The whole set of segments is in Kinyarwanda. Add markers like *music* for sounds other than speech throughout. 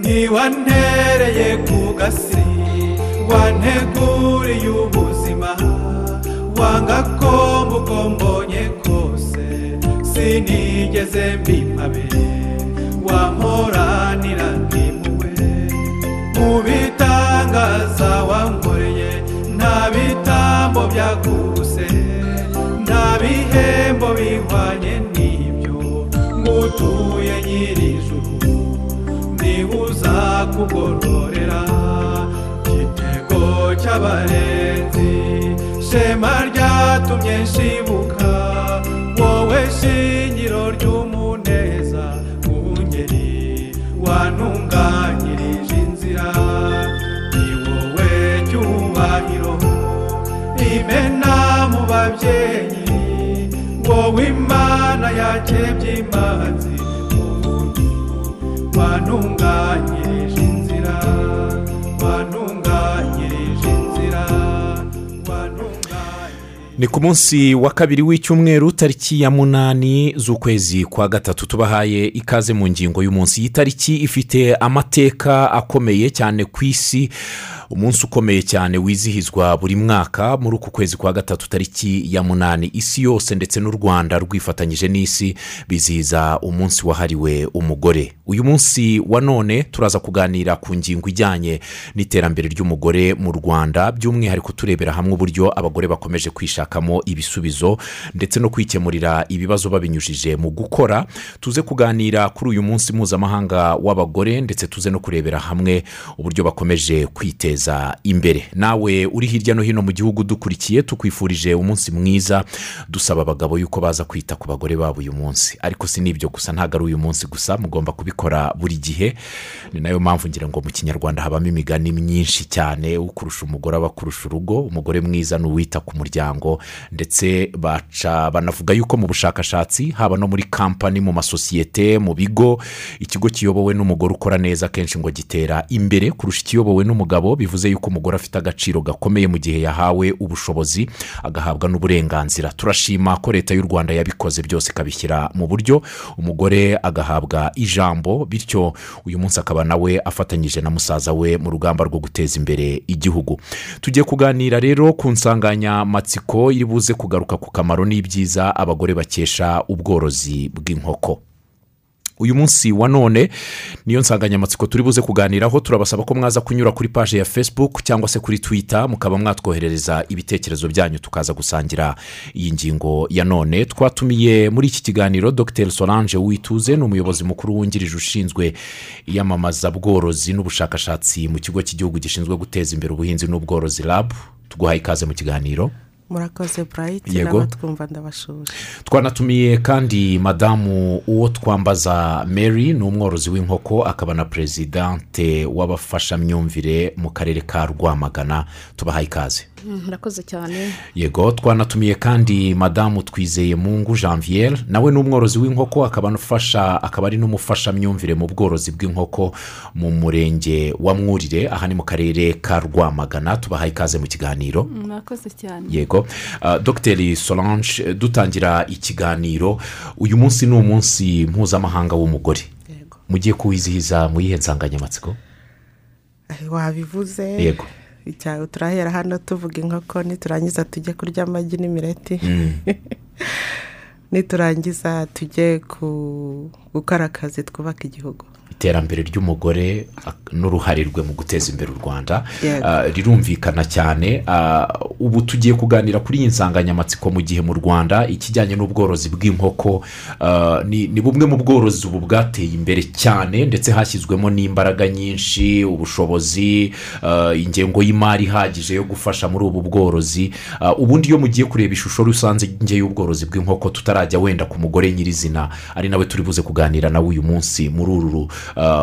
ntiwantereye ku gasi wanteguriye ubuzima wanga ko uko mbonye kose sinigeze mbimpabe wamporanira nk'impuhwe mu bitangaza wankoreye nta bitambo byakuse nta bihembo bihwanye n'ibyo. Ngutuye nibuza kugororera. Igitego cy'abarenzi shema ryatumye nshibuka. Wowe shingiro ry'umuneza mu ngeri wantunganyirije inzira. Ni wowe cyubahiro imena mu babyeyi wowe imana yakebye imanzi wantunganyirije ni ku munsi wa kabiri w'icyumweru tariki ya munani z'ukwezi kwa gatatu tubahaye ikaze mu ngingo y'umunsi. Iyi tariki ifite amateka akomeye cyane ku isi. Umunsi ukomeye cyane wizihizwa buri mwaka muri uku kwezi kwa gatatu tariki ya munani. Isi yose ndetse n'u rwanda rwifatanyije n'isi bizihiza umunsi wahariwe umugore. Uyu munsi wa none turaza kuganira ku ngingo ijyanye n'iterambere ry'umugore mu rwanda by'umwihariko turebera hamwe uburyo abagore bakomeje kwishakamo ibisubizo ndetse no kwikemurira ibibazo babinyujije mu gukora. Tuze kuganira kuri uyu munsi mpuzamahanga w'abagore ndetse tuze no kurebera hamwe uburyo bakomeje kwiteza imbere. Nawe uri hirya no hino mu gihugu dukurikiye tukwifurije umunsi mwiza dusaba abagabo yuko baza kwita ku bagore babo uyu munsi. Ariko si n'ibyo gusa ntabwo ari uyu munsi gusa mugomba kubikora buri gihe. Ni na yo mpamvu ngira ngo mu kinyarwanda habamo imigani myinshi cyane ukurusha umugore aba akurusha urugo umugore mwiza ni uwita ku muryango. Ndetse baca banavuga yuko mu bushakashatsi haba no muri kampani mu masosiyete mu bigo ikigo kiyobowe n'umugore ukora neza akenshi ngo gitera imbere kurusha ikiyobowe n'umugabo bivuze yuko umugore afite agaciro gakomeye mu gihe yahawe ubushobozi agahabwa n'uburenganzira. Turashima ko leta y'u rwanda yabikoze byose ikabishyira mu buryo. Umugore agahabwa ijambo bityo uyu munsi akaba nawe afatanyije na musaza we mu rugamba rwo guteza imbere igihugu. Tugiye kuganira rero ku nsanganyamatsiko iri buze kugaruka ku kamaro n'ibyiza abagore bakesha ubworozi bw'inkoko. Uyu munsi wa none niyo nsanganyamatsiko turi buze kuganiraho. Turabasaba ko mwaza kunyura kuri paje ya facebook cyangwa se kuri twitter mukaba mwatwoherereza ibitekerezo byanyu tukaza gusangira iyi ngingo ya none. Twatumiye muri iki kiganiro dr. Solange wituze ni umuyobozi mukuru wungirije ushinzwe iyamamazabworozi n'ubushakashatsi mu kigo cy'igihugu gishinzwe guteza imbere ubuhinzi n'ubworozi rab tuguhaye ikaze mu kiganiro. Murakoze burayiti Yego. n'abatwumva ndabashuje. Twanatumiye kandi madamu uwo twambaza mary ni umworozi w'inkoko akaba na perezidante w'abafashamyumvire mu karere ka rwamagana. Tubahaye ikaze. *laughs* murakoze cyane. Yego twanatumiye kandi madamu twizeye mungu janviere nawe ni umworozi w'inkoko akaba anafasha akaba ari n'umufashamyumvire mu bworozi bw'inkoko mu murenge wa mwurire aha ni mu karere ka rwamagana tubahaye ikaze mu kiganiro. Murakoze cyane. Yego. Ah, dogiteri solange dutangira ikiganiro. Uyu munsi ni umunsi mpuzamahanga w'umugore. Yego. Mugiye kuwizihiza mu yihe nsanganyamatsiko? Eh, wabivuze. Yego. Icya- turahera hano tuvuga inkoko niturangiza tujye kurya amagi n'imireti. *laughs* Niturangiza tujye gukora akazi twubaka igihugu. Iterambere ry'umugore n'uruhare rwe mu guteza imbere u rwanda. Ah, rirumvikana cyane Ah, ubu tugiye kuganira kuri iyi nsanganyamatsiko mu gihe mu rwanda ikijyanye n'ubworozi bw'inkoko ah, ni bumwe mu bworozi ubu bwateye imbere cyane ndetse hashyizwemo n'imbaraga nyinshi ubushobozi ingengo y'imari ihagije yo gufasha muri ubu bworozi ubundi iyo mugiye kureba ishusho rusange y'ubworozi bw'inkoko tutarajya wenda ku mugore nyirizina ari nawe turi buze kuganira nawe uyu munsi muri uru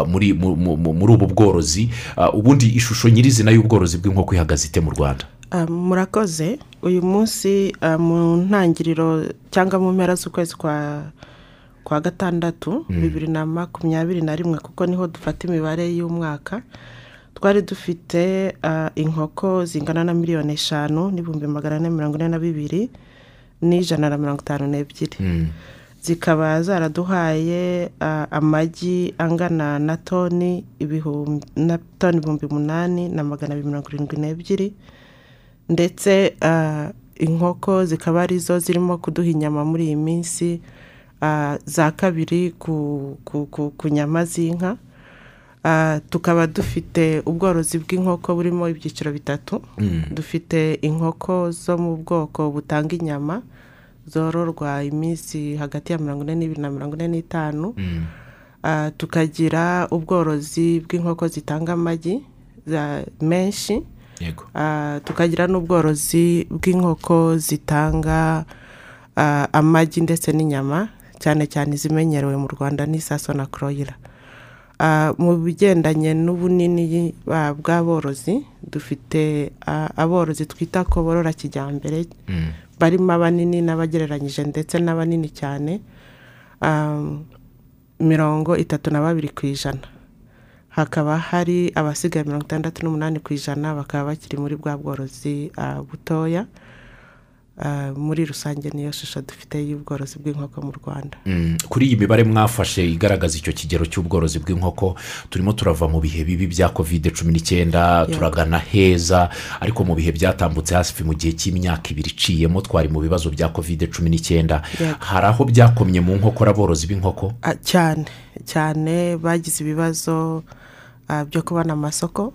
muri mu- muri ubu bworozi Ah, ubundi ishusho nyirizina y'ubworozi bw'inkoko ihagaze ite mu rwanda? Ah, murakoze. Uyu munsi mu ntangiriro cyangwa mu mpera z'ukwezi kwa kwa gatandatu bibiri na makumyabiri na rimwe kuko ni ho dufata imibare y'umwaka twari dufite inkoko zingana na miliyoni eshanu n'ibihumbi magana ane mirongo ine na bibiri n'ijana na mirongo itanu n'ebyiri. Zikaba zaraduhaye amagi angana na toni ibihumbi na toni ibihumbi umunani na magana abiri mirongo irindwi n'ebyiri. Ndetse inkoko zikaba ari zo zirimo kuduha inyama muri iyi minsi za kabiri ku, nyama z'inka. Tukaba dufite ubworozi bw'inkoko burimo ibyiciro bitatu. Dufite inkoko zo mu bwoko butanga inyama zororwa iminsi hagati ya mirongo ine n'ibiri na mirongo ine n'itanu Ah, tukagira ubworozi bw'inkoko zitanga amagi za- menshi Ah, tukagira n'ubworozi bw'inkoko zitanga ah, amagi ndetse n'inyama cyane cyane izimenyerewe mu rwanda n'isaso na koroyira Ah, mu bigendanye n'ubunini bw'aborozi dufite aborozi twita ko borora kijyambere. Barimo abanini n'abagereranyije ndetse n'abanini cyane ah, mirongo itatu na babiri ku ijana. Hakaba hari abasigaye mirongo itandatu n'umunani ku ijana bakaba bakiri muri bwa bworozi ah, butoya. Muri rusange niyo shusho dufite y'ubworozi bw'inkoko mu rwanda. Mm, kuri iyi mibare mwafashe igaragaza icyo kigero cy'ubworozi bw'inkoko turimo turava mu bihe bibi bya kovide cumi n'icyenda turagana heza ariko mu bihe byatambutse hafi mu gihe cy'imyaka ibiri iciyemo twari mu bibazo bya kovide cumi n'icyenda. Hari aho byakomye mu nkokora aborozi b'inkoko? Ah, cyane cyane bagize ibibazo ah, byo kubona amasoko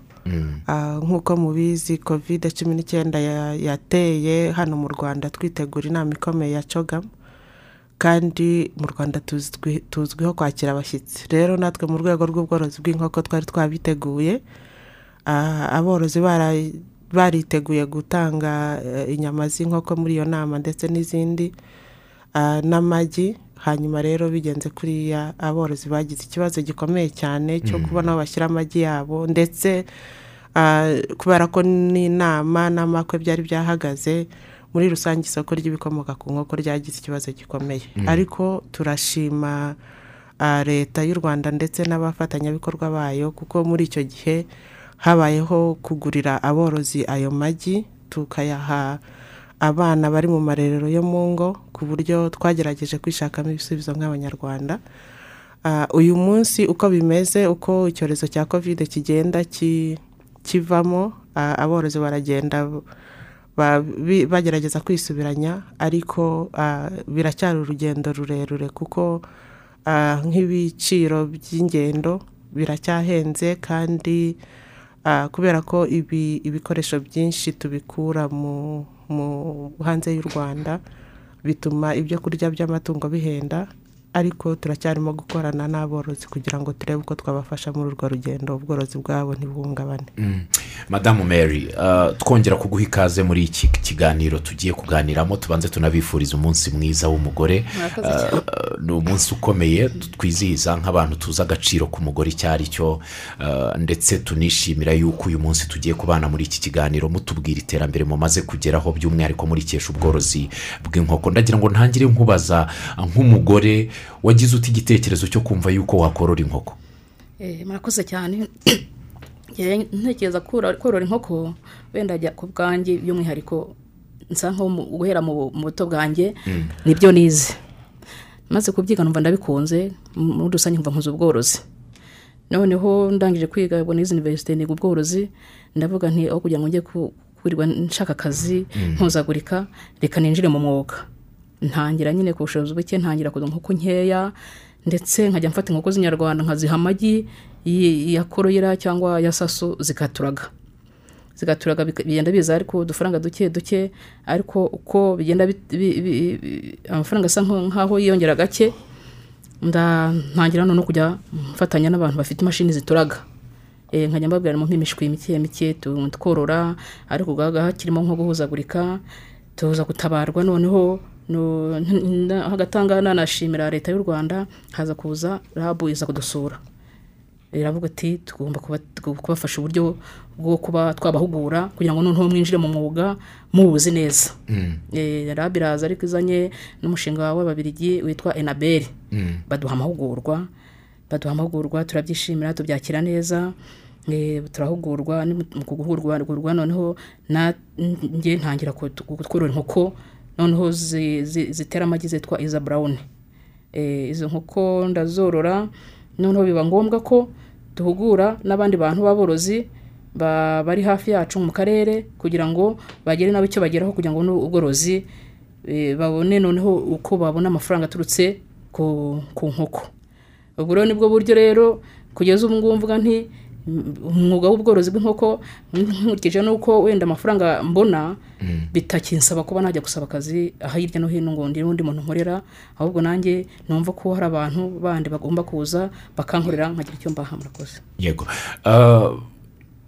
nk'uko mubizi kovide cumi n'icyenda ya- yateye hano mu rwanda twitegura inama ikomeye ya cogamu kandi mu rwanda tuzwi- tuzwiho kwakira abashyitsi. Rero natwe mu rwego rw'ubworozi bw'inkoko twari twabiteguye Ah, aborozi bariteguye gutanga eh, inyama z'inkoko muri iyo nama ndetse n'izindi ah, n'amagi hanyuma rero bigenze kuriya aborozi bagize ikibazo gikomeye cyane cyo kubona aho bashyira amagi yabo ndetse ah, kubera ko n'inama n'amakwe byari byahagaze muri rusange isoko ry'ibikomoka ku nkoko ryagize ikibazo gikomeye. Ariko turashima ah, leta y'u rwanda ndetse n'abafatanyabikorwa bayo kuko muri icyo gihe habayeho kugurira aborozi ayo magi tukayaha abana bari mu marerero yo mu ngo ku buryo twagerageje kwishakamo ibisubizo nk'abanyarwanda. Ah, uyu munsi uko bimeze uko icyorezo cya kovide kigenda ki- kivamo ah, aborozi baragenda bagerageza kwisubiranya ariko ah, biracyari urugendo rurerure kuko nk'ibiciro by'ingendo biracyahenze kandi kubera ko ibi ibikoresho byinshi tubikura mu hanze y'u rwanda bituma ibyo kurya by'amatungo bihenda ariko turacyarimo gukorana n'aborozi kugira ngo turebe uko twabafasha muri urwo rugendo ubworozi bwabo ntibuhungabane Mm. Madamu mary uh, twongera kuguha ikaze muri iki kiganiro tugiye kuganiramo tubanze tunabifuriza umunsi mwiza w'umugore. Uh, uh, ni umunsi ukomeye twizihiza nk'abantu tuzi agaciro k'umugore icyo ari cyo ndetse tunishimira yuko uyu munsi tugiye kubana muri iki kiganiro mutubwira iterambere mumaze kugeraho by'umwihariko murikesha ubworozi bw'inkoko. Ndagira ngo ntangire nkubaza nk'umugore wagize uti igitekerezo cyo kumva yuko wakorora inkoko. Eh, murakoze cyane. Ntekereza korora inkoko wenda ajya ku bwanjye by'umwihariko nsa nko guhera mu buto bwanjye ni byo nize. Maze kubyiga numva ndabikunze muri rusange nkumva nkuze ubworozi. Noneho ndangije kwiga ubwo nize iniverisite niga ubworozi ndavuga nti aho kugira ngo njye ku- kwirirwa nshaka akazi mpuzagurika reka ninjire mu mwuga. Ntangira nyine ku bushobozi buke ntangira kuza inkoko nkeya ndetse nkajya mfata inkoko z'inyarwanda nkaziha amagi ya koroyira cyangwa ya saso zikaturaga zigaturaga bigenda biza ariko udufaranga duke duke ariko uko bigenda amafaranga asa nk'aho yiyongera gake ntangira no kujya mfatanya n'abantu bafite imashini zituraga. Eh, nkajya mbabwira mu nk'imishwi mike mike tworora ariko hakirimo nko guhuzagurika tuza gutabarwa noneho no- n- n- hagatanga nanashimira leta y'u rwanda haza kuza rabu iza kudusura. Iravuga ati tugomba kuba- kubafasha uburyo bwo kuba twabahugura kugira ngo noneho mwinjire mu mwuga muwuzi neza. Eh, rabu iraza ariko izanye n'umushinga w'ababirigi witwa enaberi baduha amahugurwa baduha amahugurwa turabyishimira tubyakira neza. Eh, turahugurwa mu guhugurwa noneho na njye ntangira korora inkoko. Noneho zi- zi- zitera amagi zitwa iza burawuni Eh, izo nkoko ndazorora noneho biba ngombwa ko duhugura n'abandi bantu b'aborozi ba- bari hafi yacu mu karere kugira ngo bagere nabo icyo bageraho kugira ngo n'ubworozi eh, babone noneho uko babona amafaranga aturutse ku nkoko. Ubwo rero ni bwo buryo rero kugeza ubu ngubu mvuga nti umwuga w'ubworozi bw'inkoko nkurikije n'uko wenda amafaranga mbona bitakinsaba kuba najya gusaba akazi aha hirya no hino ngo ndire undi muntu nkorera ahubwo nanjye numva ko hari abantu bandi bagomba kuza bakankorera nkagira icyo mbaha murakoze. Yego. Ah,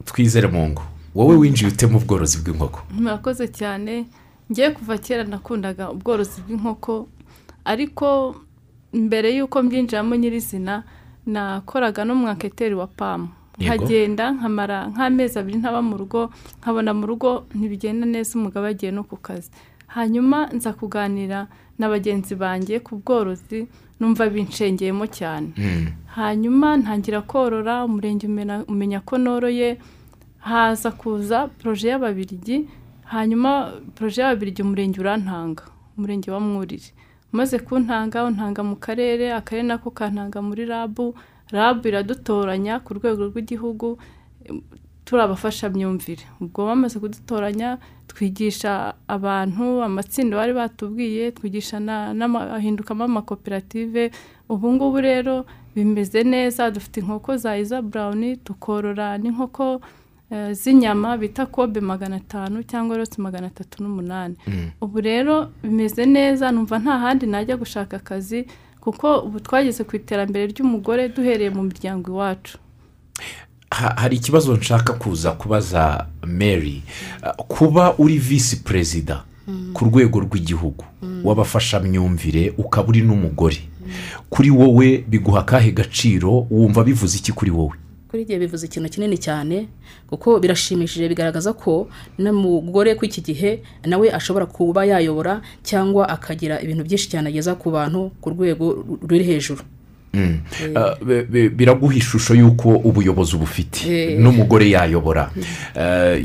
twizere mu ngo wowe winjiye ute mu bworozi bw'inkoko? Murakoze cyane. Ngiye kuva kera nakundaga ubworozi bw'inkoko ariko mbere y'uko mbyinjiramo nyirizina nakoraga no mu wa pamu. Nkagenda nkamara nk'amezi abiri ntaba mu rugo nkabona mu rugo ntibigenda neza umugabo agiye no ku kazi. Hanyuma nza kuganira na bagenzi banjye ku bworozi numva binshengeyemo cyane. Mm. hanyuma ntangira korora umurenge umenya ko noroye haza kuza poroje y'ababirigi hanyuma poroje y'ababirigi umurenge urantanga umurenge wa mwurire umaze kuntanga untanga mu karere akarere nako kantanga muri rabu rabu iradutoranya ku rwego rw'igihugu turi abafashamyumvire ubwo bamaze kudutoranya twigisha abantu amatsinda bari batubwiye twigisha na- n'ama- ahindukamo amakoperative ubu ngubu rero bimeze neza dufite inkoko za iza burawuni tukorora n'inkoko eh, z'inyama bita kobe magana atanu cyangwa roti magana atatu n'umunani. Ubu rero bimeze neza numva nta handi najya gushaka akazi kuko ubu twageze ku iterambere ry'umugore duhereye mu miryango iwacu. Ha- hari ikibazo nshaka kuza kubaza mary. Kuba uri visi perezida ku rwego rw'igihugu w'abafashamyumvire ukaba uri n'umugore. Kuri wowe biguha akahe gaciro wumva bivuze iki kuri wowe? Kuri igihe bivuze ikintu kinini cyane kuko birashimishije bigaragaza ko n'umugore kw'iki gihe nawe ashobora kuba yayobora cyangwa akagira ibintu byinshi cyane ageza ku bantu ku rwego ruri hejuru. Biraguha ishusho y'uko ubuyobozi ubufite. Eh. n'umugore yayobora.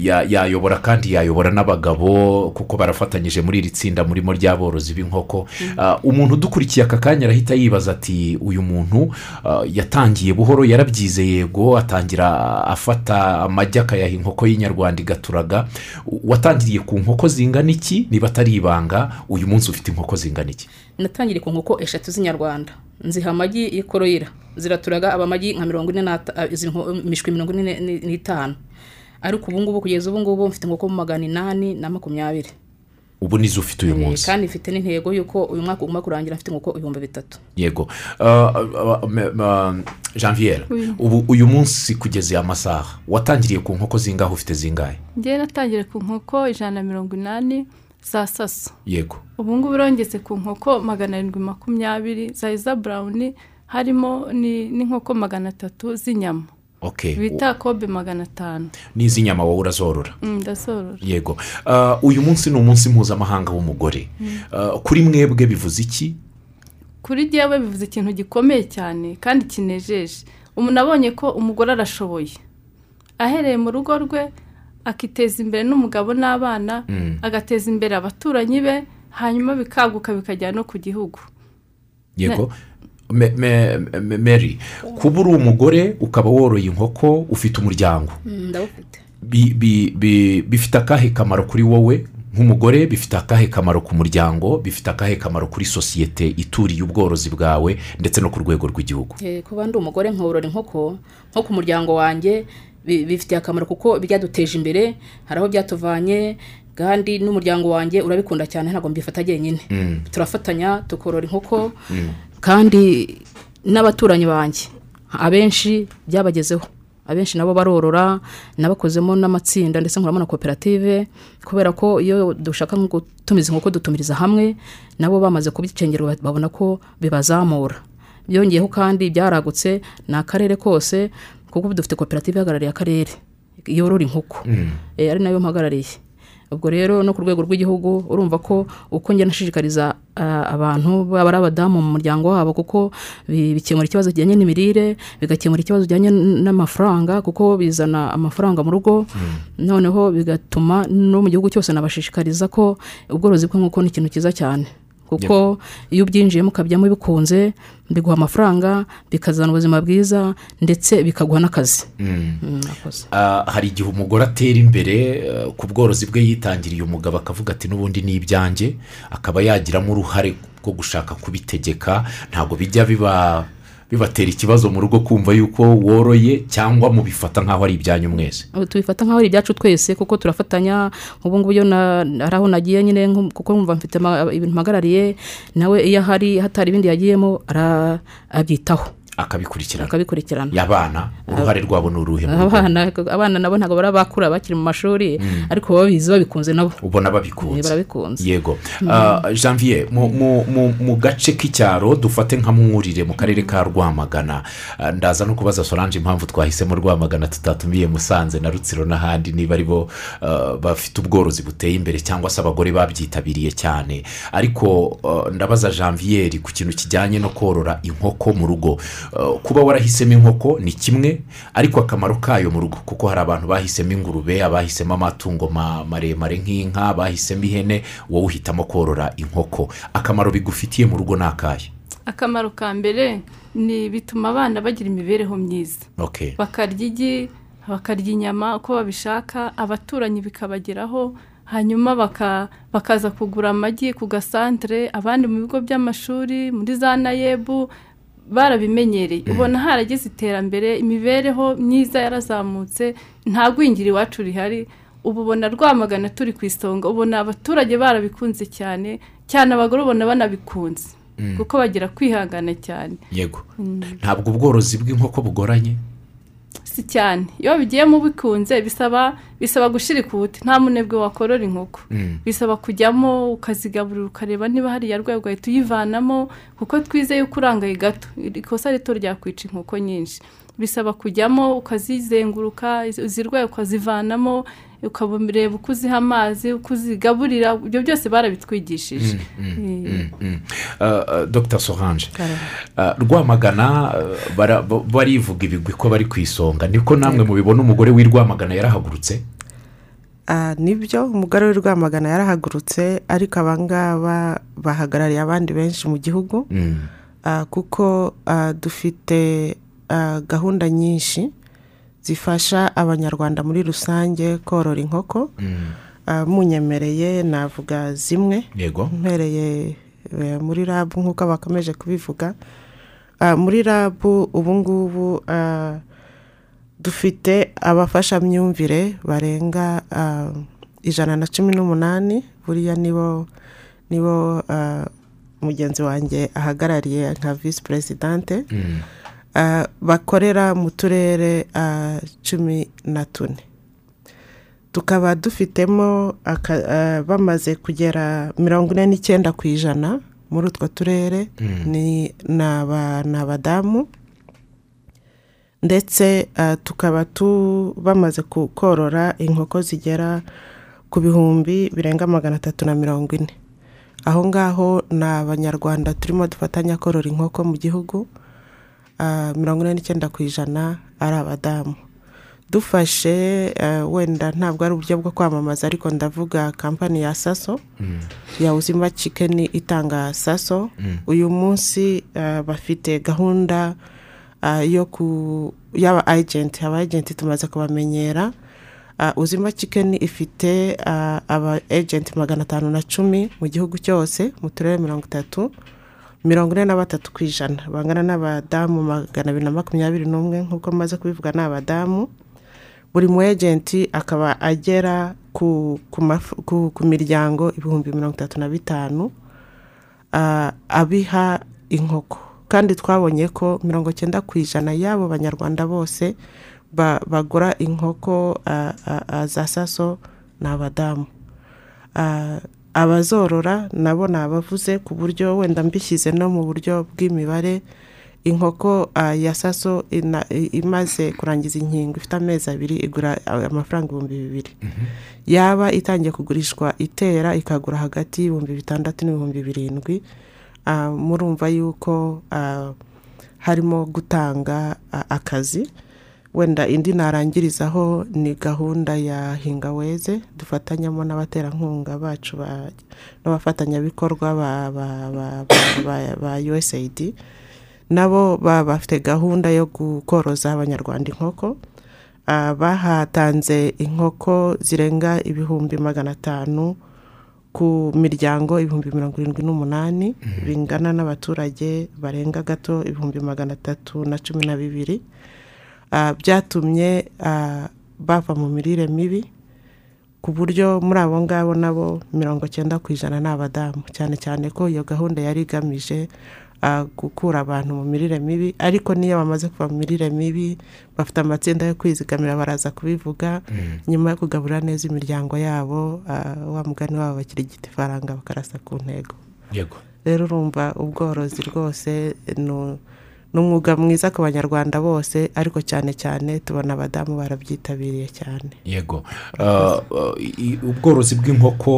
Ya- yayobora kandi yayobora n'abagabo kuko barafatanyije muri iri tsinda murimo ry'aborozi b'inkoko. Ah, umuntu udukurikiye aka kanya arahita yibaza ati uyu muntu yatangiye buhoro yarabyize yego atangira afata amagi akayaha inkoko y'inyarwanda igaturaga. Watangiriye ku nkoko zingana iki? Niba atari ibanga uyu munsi ufite inkoko zingana iki? Natangiriye ku nkoko eshatu z'inyarwanda. Nziha amagi y'ikoroyira ziraturaga aba amagi nka mirongo ine imishwi mirongo ine ni- n'itanu ariko ubu ngubu kugeza ubu ngubu mfite inkoko magana inani na makumyabiri. Ubu nizo ufite uyu Eh, munsi? kandi mfite n'intego y'uko uyu mwaka ugomba kurangira mfite inkoko ibihumbi bitatu. Yego. Ma- janviere Oui. ubu uyu munsi kugeza aya masaha watangiriye ku nkoko zingahe ufite zingahe? Ngewe natangire ku nkoko ijana na mirongo inani. Za saso yego. Ubu ngubu urongeze ku nkoko magana arindwi makumyabiri za iza burawuni harimo ni- n'inkoko magana atatu z'inyama. Bita kobe magana atanu n'izi nyama wowe urazorora? Mm, ndazorora. Yego. Ah, uyu munsi ni umunsi mpuzamahanga w'umugore. Ah, kuri mwebwe bivuze iki? Kuri jyewe bivuze ikintu gikomeye cyane kandi kinejeje. Umuntu abonye ko umugore arashoboye. Ahereye mu rugo rwe akiteza imbere n'umugabo n'abana agateza imbere abaturanyi be hanyuma bikaguka bikajya no ku gihugu. Yego. Me- me- me- mary kuba uri umugore ukaba woroye inkoko ufite umuryango. Ndawufite bi- bi- bi- bifite akahe kamaro kuri wowe nk'umugore bifite akahe kamaro ku muryango bifite akahe kamaro kuri sosiyete ituriye ubworozi bwawe ndetse no ku rwego rw'igihugu? Eh, kuba ndi umugore nkorora inkoko nko ku muryango wanjye bifitiye akamaro kuko byaduteje imbere hari aho byatuvanye kandi n'umuryango wanjye urabikunda cyane ntabwo mbifata jyenyine. Turafatanya tukorora inkoko kandi n'abaturanyi banjye abenshi byabagezeho. Abenshi nabo barorora nabakozemo n'amatsinda ndetse nkoramo na koperative kubera ko iyo dushaka nko gutumiza inkoko dutumiriza hamwe nabo bamaze kubicengera babona ko bibazamura. Byongeyeho kandi byaragutse ni akarere kose kuko ubu dufite koperative ihagarariye akarere yorora inkoko. Eh, ari na yo mpagarariye. Ubwo rero no ku rwego rw'igihugu urumva ko uko njya nashishikariza abantu baba ari abadamu mu muryango wabo kuko bi- bikemura ikibazo kijyanye n'imirire bigakemura ikibazo kijyanye n'amafaranga kuko bizana amafaranga mu rugo. Noneho bigatuma no mu gihugu cyose nabashishikariza ko ubworozi bw'inkoko ni ikintu cyiza cyane. Kuko iyo ubyinjiyemo ukabyamo bikunze biguha amafaranga bikazana ubuzima bwiza ndetse bikaguha n'akazi. Mm, murakoze. Ah, hari igihe umugore atera imbere eh, ku bworozi bwe yitangiriye umugabo akavuga ati n'ubundi ni ibyanjye. Akaba yagiramo uruhare rwo gushaka kubitegeka ntabwo bijya biba bibatera ikibazo mu rugo kumva yuko woroye cyangwa mubifata nk'aho ari ibyanyu mwese. Tubifata nk'aho ari ibyacu twese kuko turafatanya nk'ubu ngubu iyo hari aho nagiye nyine kuko numva mfite ibintu mpagarariye nawe iyo ahari hatari ibindi yagiyemo ara- abyitaho. Akabikurikirana. Akabikurikirana. Y'abana uruhare rwabo ni uruhe abana abana nabo ntabwo baba bakura bakiri mu mashuri ariko baba babizi babikunze nabo. Ubona babikunze. Barabikunze. Yego. Ah, janvier mu- gace k'icyaro dufate nka mwurire mu karere ka rwamagana. Ah, ndaza no kubaza solange impamvu twahisemo rwamagana tutatumiye musanze na rutsiro n'ahandi niba ari bo ah, bafite ubworozi buteye imbere cyangwa se abagore babyitabiriye cyane. Ariko ndabaza janvier ku kintu kijyanye no korora inkoko mu rugo. Kuba warahisemo inkoko ni kimwe ariko akamaro kayo mu rugo kuko hari abantu bahisemo ingurube abahisemo amatungo ma- maremare nk'inka abahisemo ihene wowe uhitamo korora inkoko. Akamaro bigufitiye mu rugo ni akahe? Akamaro ka mbere ni bituma abana bagira imibereho myiza. Bakarya igi bakarya inyama uko babishaka abaturanyi bikabageraho hanyuma baka- bakaza kugura amagi ku gasantere abandi mu bigo by'amashuri muri za nayebu barabimenyereye. Ubona haragize iterambere imibereho myiza yarazamutse nta gwingira iwacu rihari. Ubu ubona rwamagana turi ku isonga ubona abaturage barabikunze cyane cyane abagore ubona banabikunze. Kuko bagira kwihangana cyane. Yego. Ntabwo ubworozi bw'inkoko bugoranye? Si cyane. Iyo bigiyemo bikunze bisaba bisaba gushyira ikuti nta munebwe wakorora inkoko. Bisaba kujyamo ukazigaburira ukareba niba hari iya rwego ugahita uyivanamo kuko twizeye ko urangaye gato. Ikosa rito ryakwica inkoko nyinshi. Bisaba kujyamo ukazizenguruka izirwaye ukazivanamo ukareba uko uziha amazi uko uzigaburira ibyo byose barabitwigishije. Dr. Sorange Ah, rwamagana ah, bara- bo- barivuga ibigwi ko bari ku isonga. Niko namwe mubibona umugore w'i rwamagana yarahagurutse? Ah, ni byo umugore w'i rwamagana yarahagurutse ariko abangaba bahagarariye abandi benshi mu gihugu. Mm. Ah, kuko ah, dufite ah, gahunda nyinshi. Zifasha abanyarwanda muri rusange korora inkoko Mm. Ah, munyemereye navuga zimwe. Yego. Mpereye eh, muri rabu nk'uko bakomeje kubivuga. Ah, muri rabu ubu ngubu ah, dufite abafashamyumvire barenga ijana na cumi n'umunani. Buriya nibo nibo mugenzi wanjye ahagarariye nka visi perezidante Mm. Bakorera mu turere ah, cumi na tune. Tukaba dufitemo ah, bamaze kugera mirongo ine n'icyenda ku ijana muri utwo turere. Ni ni aba- ni abadamu ndetse ah, tukaba tu bamaze korora inkoko zigera ku bihumbi birenga magana atatu na mirongo ine. Aho ngaho ni abanyarwanda turimo dufatanya korora inkoko mu gihugu. ah, mirongo ine n'icyenda ku ijana ari abadamu. Dufashe eh, wenda ntabwo ari uburyo bwo kwamamaza ariko ndavuga kampani ya saso ya uzima cikeni itanga saso uyu munsi eh, bafite gahunda ah, yo ku y'aba agenti aba agenti tumaze kubamenyera. Ah, uzima cikeni ifite ah, aba agenti magana atanu na cumi mu gihugu cyose mu turere mirongo itatu. Mirongo ine na batatu ku ijana. Bangana n'abadamu magana abiri na makumyabiri n'umwe nk'uko maze kubivuga ni abadamu. Buri mu ejenti akaba agera ku, miryango ibihumbi mirongo itatu na bitanu ah, abiha inkoko. Kandi twabonye ko mirongo cyenda ku ijana y'abo banyarwanda bose ba- bagura inkoko ah, ah, za saso ni abadamu. Abazorora nabo ni abavuze ku buryo wenda mbishyize no mu buryo bw'imibare inkoko ah, ya saso imaze kurangiza inkingo ifite amezi abiri igura ah, amafaranga ibihumbi bibiri. Yaba itangiye kugurishwa itera ikagura hagati y'ibihumbi bitandatu n'ibihumbi birindwi Ah, murumva yuko harimo gutanga akazi. Wenda indi narangirizaho ni gahunda ya hinga weze dufatanyamo n'abaterankunga bacu ba- n'abafatanyabikorwa ba, ba, ba, ba, ba, ba usaid nabo bafite gahunda yo koroza abanyarwanda inkoko. Ah, bahatanze inkoko zirenga ibihumbi magana atanu ku miryango ibihumbi mirongo irindwi n'umunani bingana n'abaturage barenga gato ibihumbi magana atatu na cumi na bibiri. Byatumye ah, bava mu mirire mibi ku buryo muri abo ngabo nabo mirongo cyenda ku ijana ni abadamu. Cyane cyane ko iyo gahunda yari igamije ah, gukura abantu mu mirire mibi ariko n'iyo bamaze kuva mu mirire mibi bafite amatsinda yo kwizigamira baraza kubivuga nyuma yo kugaburira neza imiryango yabo ah, wa mugani wabo bakirigita ifaranga bakarasa ku ntego. Yego. Rero urumva ubworozi rwose ni ni umwuga mwiza ku banyarwanda bose ariko cyane cyane tubona abadamu barabyitabiriye cyane. Yego. Uh, i- ubworozi bw'inkoko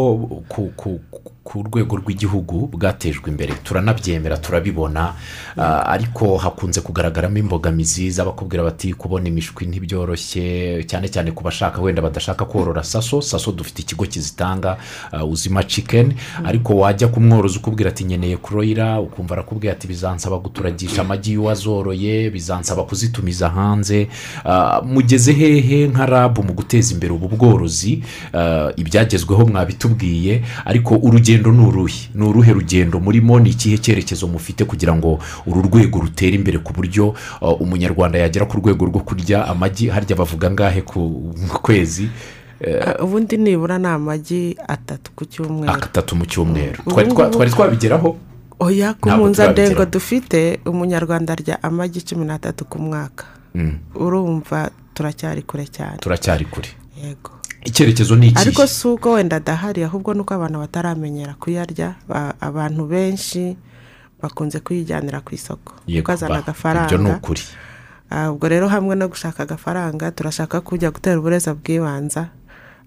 ku, rwego rw'igihugu bwatejwe imbere. Turanabyemera turabibona. Uh, ariko hakunze kugaragaramo imbogamizi z'abakubwira bati kubona imishwi ntibyoroshye cyane cyane ku bashaka wenda badashaka korora saso saso dufite ikigo kizitanga uh, uzima chicken. Ariko wajya ku mworozi ukubwira ati nkeneye kuroyira ukumva arakubwira ati bizansaba guturagisha amagi y'uwazoroye bizansaba kuzitumiza hanze. Uh, mugeze hehe nka rabu mu guteza imbere ubu bworozi? Ibyagezweho mwabitubwiye. Ariko urugendo ni uruhe ni uruhe rugendo? Murimo ni ikihe cyerekezo mufite kugira ngo uru rwego rutere imbere ku buryo uh, umunyarwanda yagera ku rwego rwo kurya amagi? Harya bavuga angahe ku kwezi? Ah, ubundi nibura ni amagi atatu ku cyumweru. Atatu mu cyumweru. Twari twabigeraho? Oya ku mpuzandengo dufite umunyarwanda arya amagi cumi n'atatu ku mwaka. Mm, urumva turacyari kure cyane. Turacyari kure. Yego. Icyerekezo ni ariko ikihe si uko wenda adahari ahubwo ni uko abantu bataramenyera kuyarya Ba- abantu benshi bakunze kuyijyanira ku isoko Yego, ukazana agafaranga. ibyo ni ukuri. Ah, ubwo rero hamwe no gushaka agafaranga turashaka kujya gutera uburezi bw'ibanza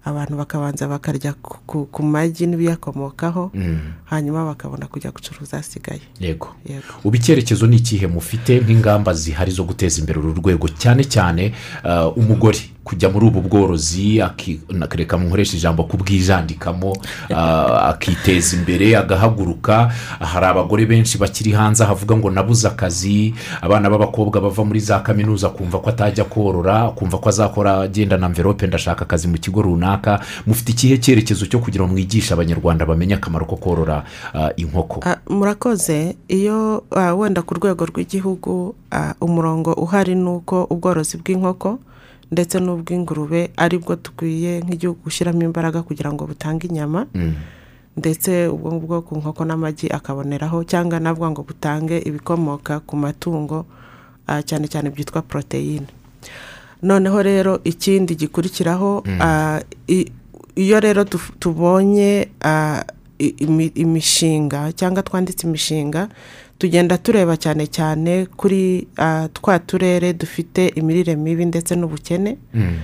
abantu bakabanza bakarya ku- magi n'ibiyakomokaho Mm, hanyuma bakabona kujya gucuruza asigaye yego. Ubu icyerekezo ni ikihe? Mufite nk'ingamba zihari zo guteza imbere uru rwego. Cyane cyane uh, umugore. Kujya muri ubu bworozi aki- na- reka nkoresha ijambo kubwijandikamo uh, *laughs* akiteza imbere agahaguruka. Hari abagore benshi bakiri hanze havuga ngo nabuze akazi. Abana b'abakobwa bava muri za kaminuza kumva ko atajya korora kumva ko azakora agenda na mverope ndashaka akazi mu kigo runaka. Mufite ikihe cyerekezo cyo kugira ngo mwigishe abanyarwanda bamenye akamaro ko korora uh, inkoko? Ah, murakoze. Iyo ah, wenda ku rwego rw'igihugu ah, umurongo uhari ni uko ubworozi bw'inkoko ndetse n'ubw'ingurube ari bwo dukwiye nk'igihugu gushyiramo imbaraga kugira ngo butange inyama Mm. ndetse ubwo ngubwo ku nkoko n'amagi akaboneraho cyangwa navuga ngo butange ibikomoka ku matungo ah, cyane cyane byitwa poroteyine noneho rero ikindi gikurikiraho ah, i- iyo rero tu- tubonye ah, imishinga cyangwa twanditse imishinga tugenda tureba cyane cyane kuri ah, twa turere dufite imirire mibi ndetse n'ubukene. Mm.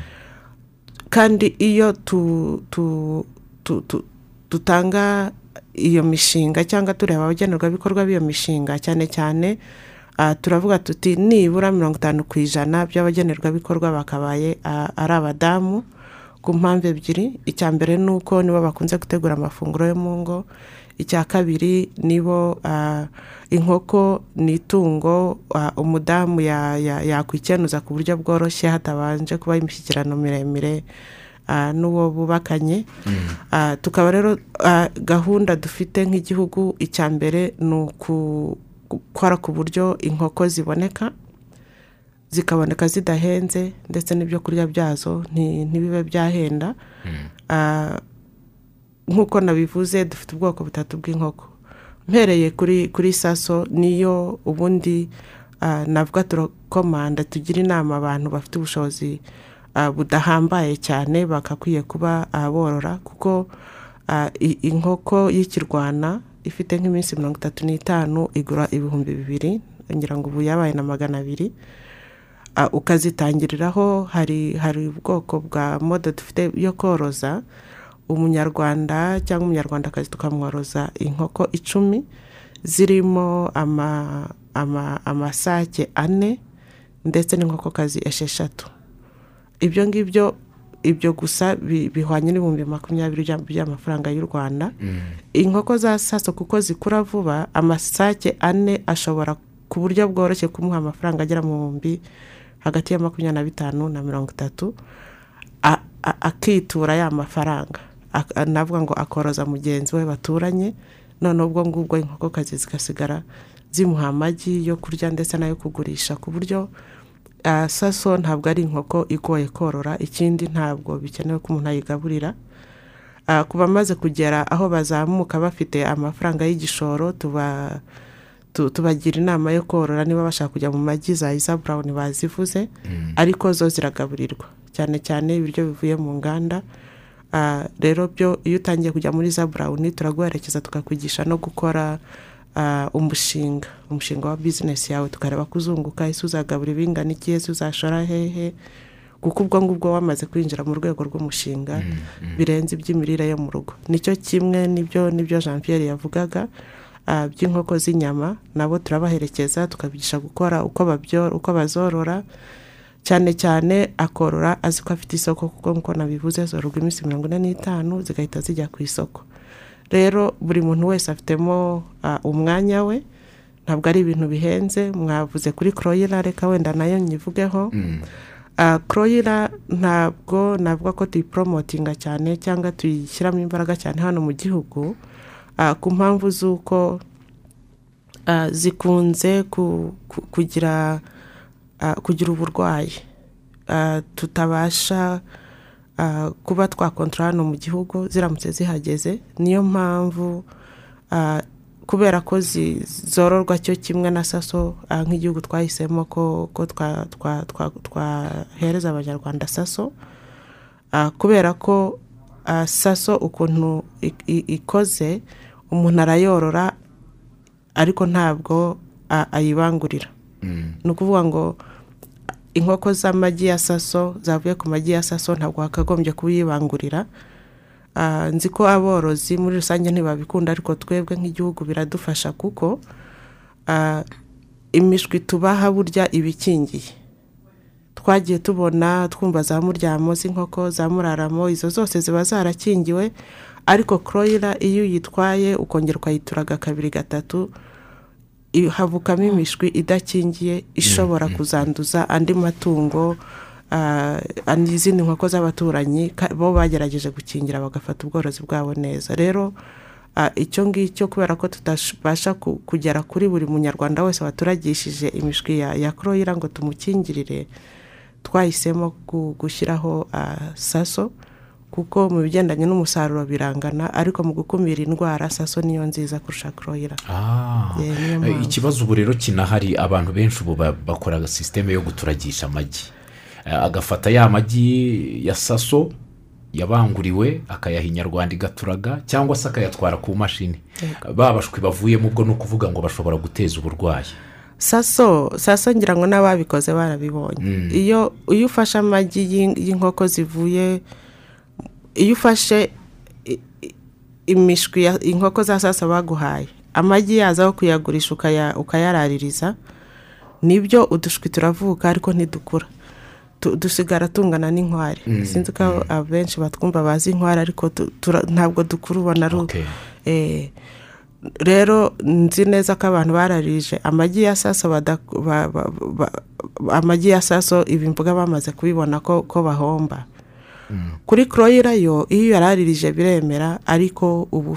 kandi iyo dutanga iyo mishinga cyangwa tureba abagenerwabikorwa b'iyo mishinga cyane cyane ah, turavuga tuti nibura mirongo itanu ku ijana by'abagenerwabikorwa bakabaye ah, ari abadamu ku mpamvu ebyiri. Icya mbere ni uko nibo bakunze gutegura amafunguro yo mu ngo. Icya kabiri nibo ah, inkoko ni itungo ah, umudamu ya- ya- yakwikenuza ku buryo bworoshye hatabanje kubaho imishyikirano miremire ah, n'uwo bubakanye. Ah, tukaba rero ah, gahunda dufite nk'igihugu icya mbere ni uku- gukora ku buryo inkoko ziboneka zikaboneka zidahenze ndetse n'ibyo kurya byazo nti- ntibibe byahenda. Ah, nk'uko nabivuze dufite ubwoko butatu bw'inkoko. Mpereye kuri kuri saso niyo ubundi ah, navuga turakomanda tugira inama abantu bafite ubushobozi ah, budahambaye cyane bagakwiye kuba ah, borora kuko inkoko y'ikirwana ifite nk'iminsi mirongo itatu n'itanu igura ibihumbi bibiri ngira ngo ubu yabaye na magana abiri Ah, ukazitangiriraho hari hari ubwoko bwa modo dufite yo koroza umunyarwanda cyangwa umunyarwandakazi tukamworoza inkoko icumi zirimo ama, ama, amasake ane ndetse n'inkokokazi esheshatu. Ibyo ngibyo ibyo gusa bi- bihwanye n'ibihumbi makumyabiri by'am- by'amafaranga y'u rwanda. Inkoko za saso kuko zikura vuba amasake ane ashobora ku buryo bworoshye kumuha amafaranga agera mu bihumbi hagati ya makumyabiri na bitanu na mirongo itatu akitura ya mafaranga. Navuga ngo akoroza mugenzi we baturanye noneho ubwo ngubwo inkokokazi zigasigara zimuha amagi yo kurya ndetse n'ayo kugurisha. Ku buryo ah, saso ntabwo ari inkoko igoye korora ikindi ntabwo bikenewe ko umuntu ayigaburira. Ah, ku bamaze kugera aho bazamuka bafite amafaranga y'igishoro tuba tu- tubagira inama yo korora niba bashaka kujya mu magi za isa burawuni bazivuze ariko zo ziragaburirwa. Cyane cyane ibiryo bivuye mu nganda rero byo iyo utangiye kujya muri za burawuni turaguherekeza tukakwigisha no gukora ah, umushinga. Umushinga wa bizinesi yawe tukareba ko uzunguka ese uzagabura ibingana iki ese uzashora hehe? Kuko ubwo ngubwo wamaze kwinjira mu rwego rw'umushinga birenze iby'imirire yo mu rugo. Nicyo kimwe n'ibyo n'ibyo jean Pierre yavugaga ah, by'inkoko z'inyama nabo turabaherekeza tukabigisha gukora uko uko bazorora cyane cyane akorora azi ko afite isoko kuko nk'uko nabivuze zororwa iminsi mirongo ine n'itanu zigahita zijya ku isoko. Rero buri muntu wese afitemo umwanya we ntabwo ari ibintu bihenze. Mwavuze kuri koroyira reka wenda na yo nyivugeho. Ah, koroyira ntabwo navuga ko tuyiporomotinga cyane cyangwa tuyishyiramo imbaraga cyane hano mu gihugu. Ku mpamvu z'uko zikunze ku- ku- kugira kugira uburwayi. Ah, tutabasha ah, kuba twakontorora hano mu gihugu ziramutse zihageze. Niyo mpamvu ah, kubera ko zororwa cyo kimwe na saso ah, nk'igihugu twahisemo ko ko twa- twa- twa- twahereza abanyarwanda saso. Ah, kubera ko ah, saso ukuntu ikoze umuntu arayorora ariko ntabwo ayibangurira. Ni ukuvuga ngo inkoko z'amagi ya saso zavuye ku magi ya saso ntabwo wakagombye kuyibangurira Ah, nzi ko aborozi muri rusange ntibabikunda ariko twebwe nk'igihugu biradufasha kuko ah, imishwi tubaha burya iba ikingiye twagiye tubona twumva za muryamo z'inkoko za muraramo izo zose ziba zarakingiwe ariko koroyira iyo uyitwaye ukongera ukayituraga kabiri gatatu havukamo imishwi idakingiye ishobora kuzanduza andi matungo andi- izindi nkoko z'abaturanyi bo bagerageje gukingira bagafata ubworozi bwabo neza. Rero ah, icyo ngicyo kubera ko tutabasha ku- kugera kuri buri munyarwanda wese waturagishije imishwi ya, ya koroyira ngo tumukingirire twahisemo gu- gushyiraho ah, saso. Kuko mu bigendanye n'umusaruro birangana ariko mu gukumira indwara saso niyo nziza kurusha koroyira Ah, ikibazo ubu rero kinahari abantu benshi ubu ba- bakora sisiteme yo guturagisha amagi. Eh, agafata ya magi ya saso yabanguriwe akayaha inyarwanda igaturaga cyangwa se akayatwara ku mashini. Ba bashwi bavuyemo ubwo ni ukuvuga ngo bashobora guteza uburwayi. Saso saso ngira ngo n'ababikoze barabibonye. Iyo iyo ufashe amagi y'in- y'inkoko zivuye iyo ufashe imishwi inkoko za saso baguhaye amagi yaza aho kuyagurisha ukaya- ukayaraririza ni byo udushwi turavuka ariko ntidukura. Dusigara tungana n'inkware. Sinzi ko abenshi batwumva bazi inkware ariko ntabwo dukura ubona ari. Eh, rero nzi neza ko abantu bararije. Amagi ya saso amagi ya saso ibi mvuga bamaze kubibona ko bahomba. Kuri koroyira yo iyo yararirije biremera ariko uba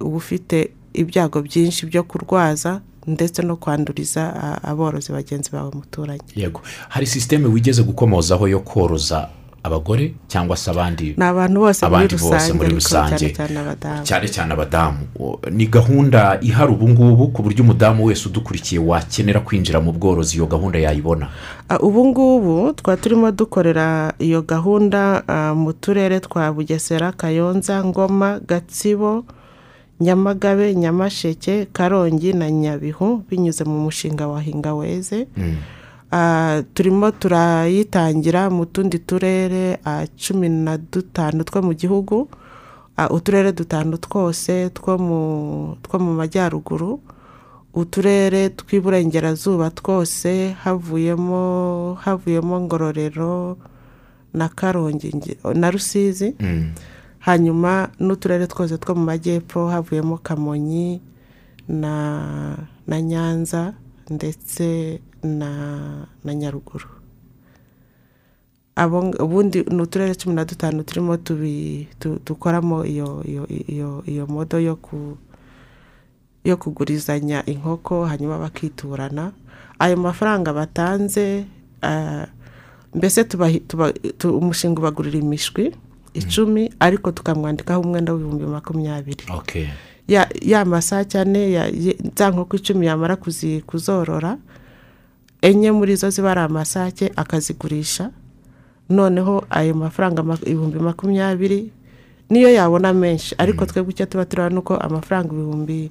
ufite ibyago byinshi byo kurwaza ndetse no kwanduriza aborozi bagenzi bawe muturanye yego. Hari sisiteme wigeze gukomozaho yo koroza abagore cyangwa se abandi ni abantu bose muri rusange muri ariko rusange. cyane cyane abadamu. Ni gahunda ihari ubu ngubu ku buryo umudamu wese udukurikiye wakenera kwinjira mu bworozi iyo gahunda yayibona. Ah, ubu ngubu twaba turimo dukorera iyo gahunda ah, mu turere twa bugesera kayonza ngoma gatsibo nyamagabe nyamasheke karongi na nyabihu binyuze mu mushinga wa hinga weze Ah, turimo turayitangira mu tundi turere ah, cumi na dutanu two mu gihugu Ah, uturere dutanu twose two mu majyaruguru uturere tw'iburengerazuba twose havuyemo havuyemo ngororero na karongi na rusizi Mm. hanyuma n'uturere twose two mu majyepfo havuyemo kamonyi na na nyanza ndetse na na nyaruguru. Abo ubundi ni uturere cumi na dutanu turimo dukoramo iyo iyo iyo iyo modo yo ku yo kugurizanya inkoko hanyuma bakiturana. Ayo mafaranga batanze ah, mbese umushinga ubagurira imishwi icumi ariko tukamwandikaho umwenda w'ibihumbi makumyabiri. Ya ya masake ane za nkoko icumi yamara kuzorora enye muri zo ziba ari amasake akazigurisha noneho ayo mafaranga ibihumbi makumyabiri niyo yabona menshi. Ariko twebwe icyo tuba tureba ni uko amafaranga ibihumbi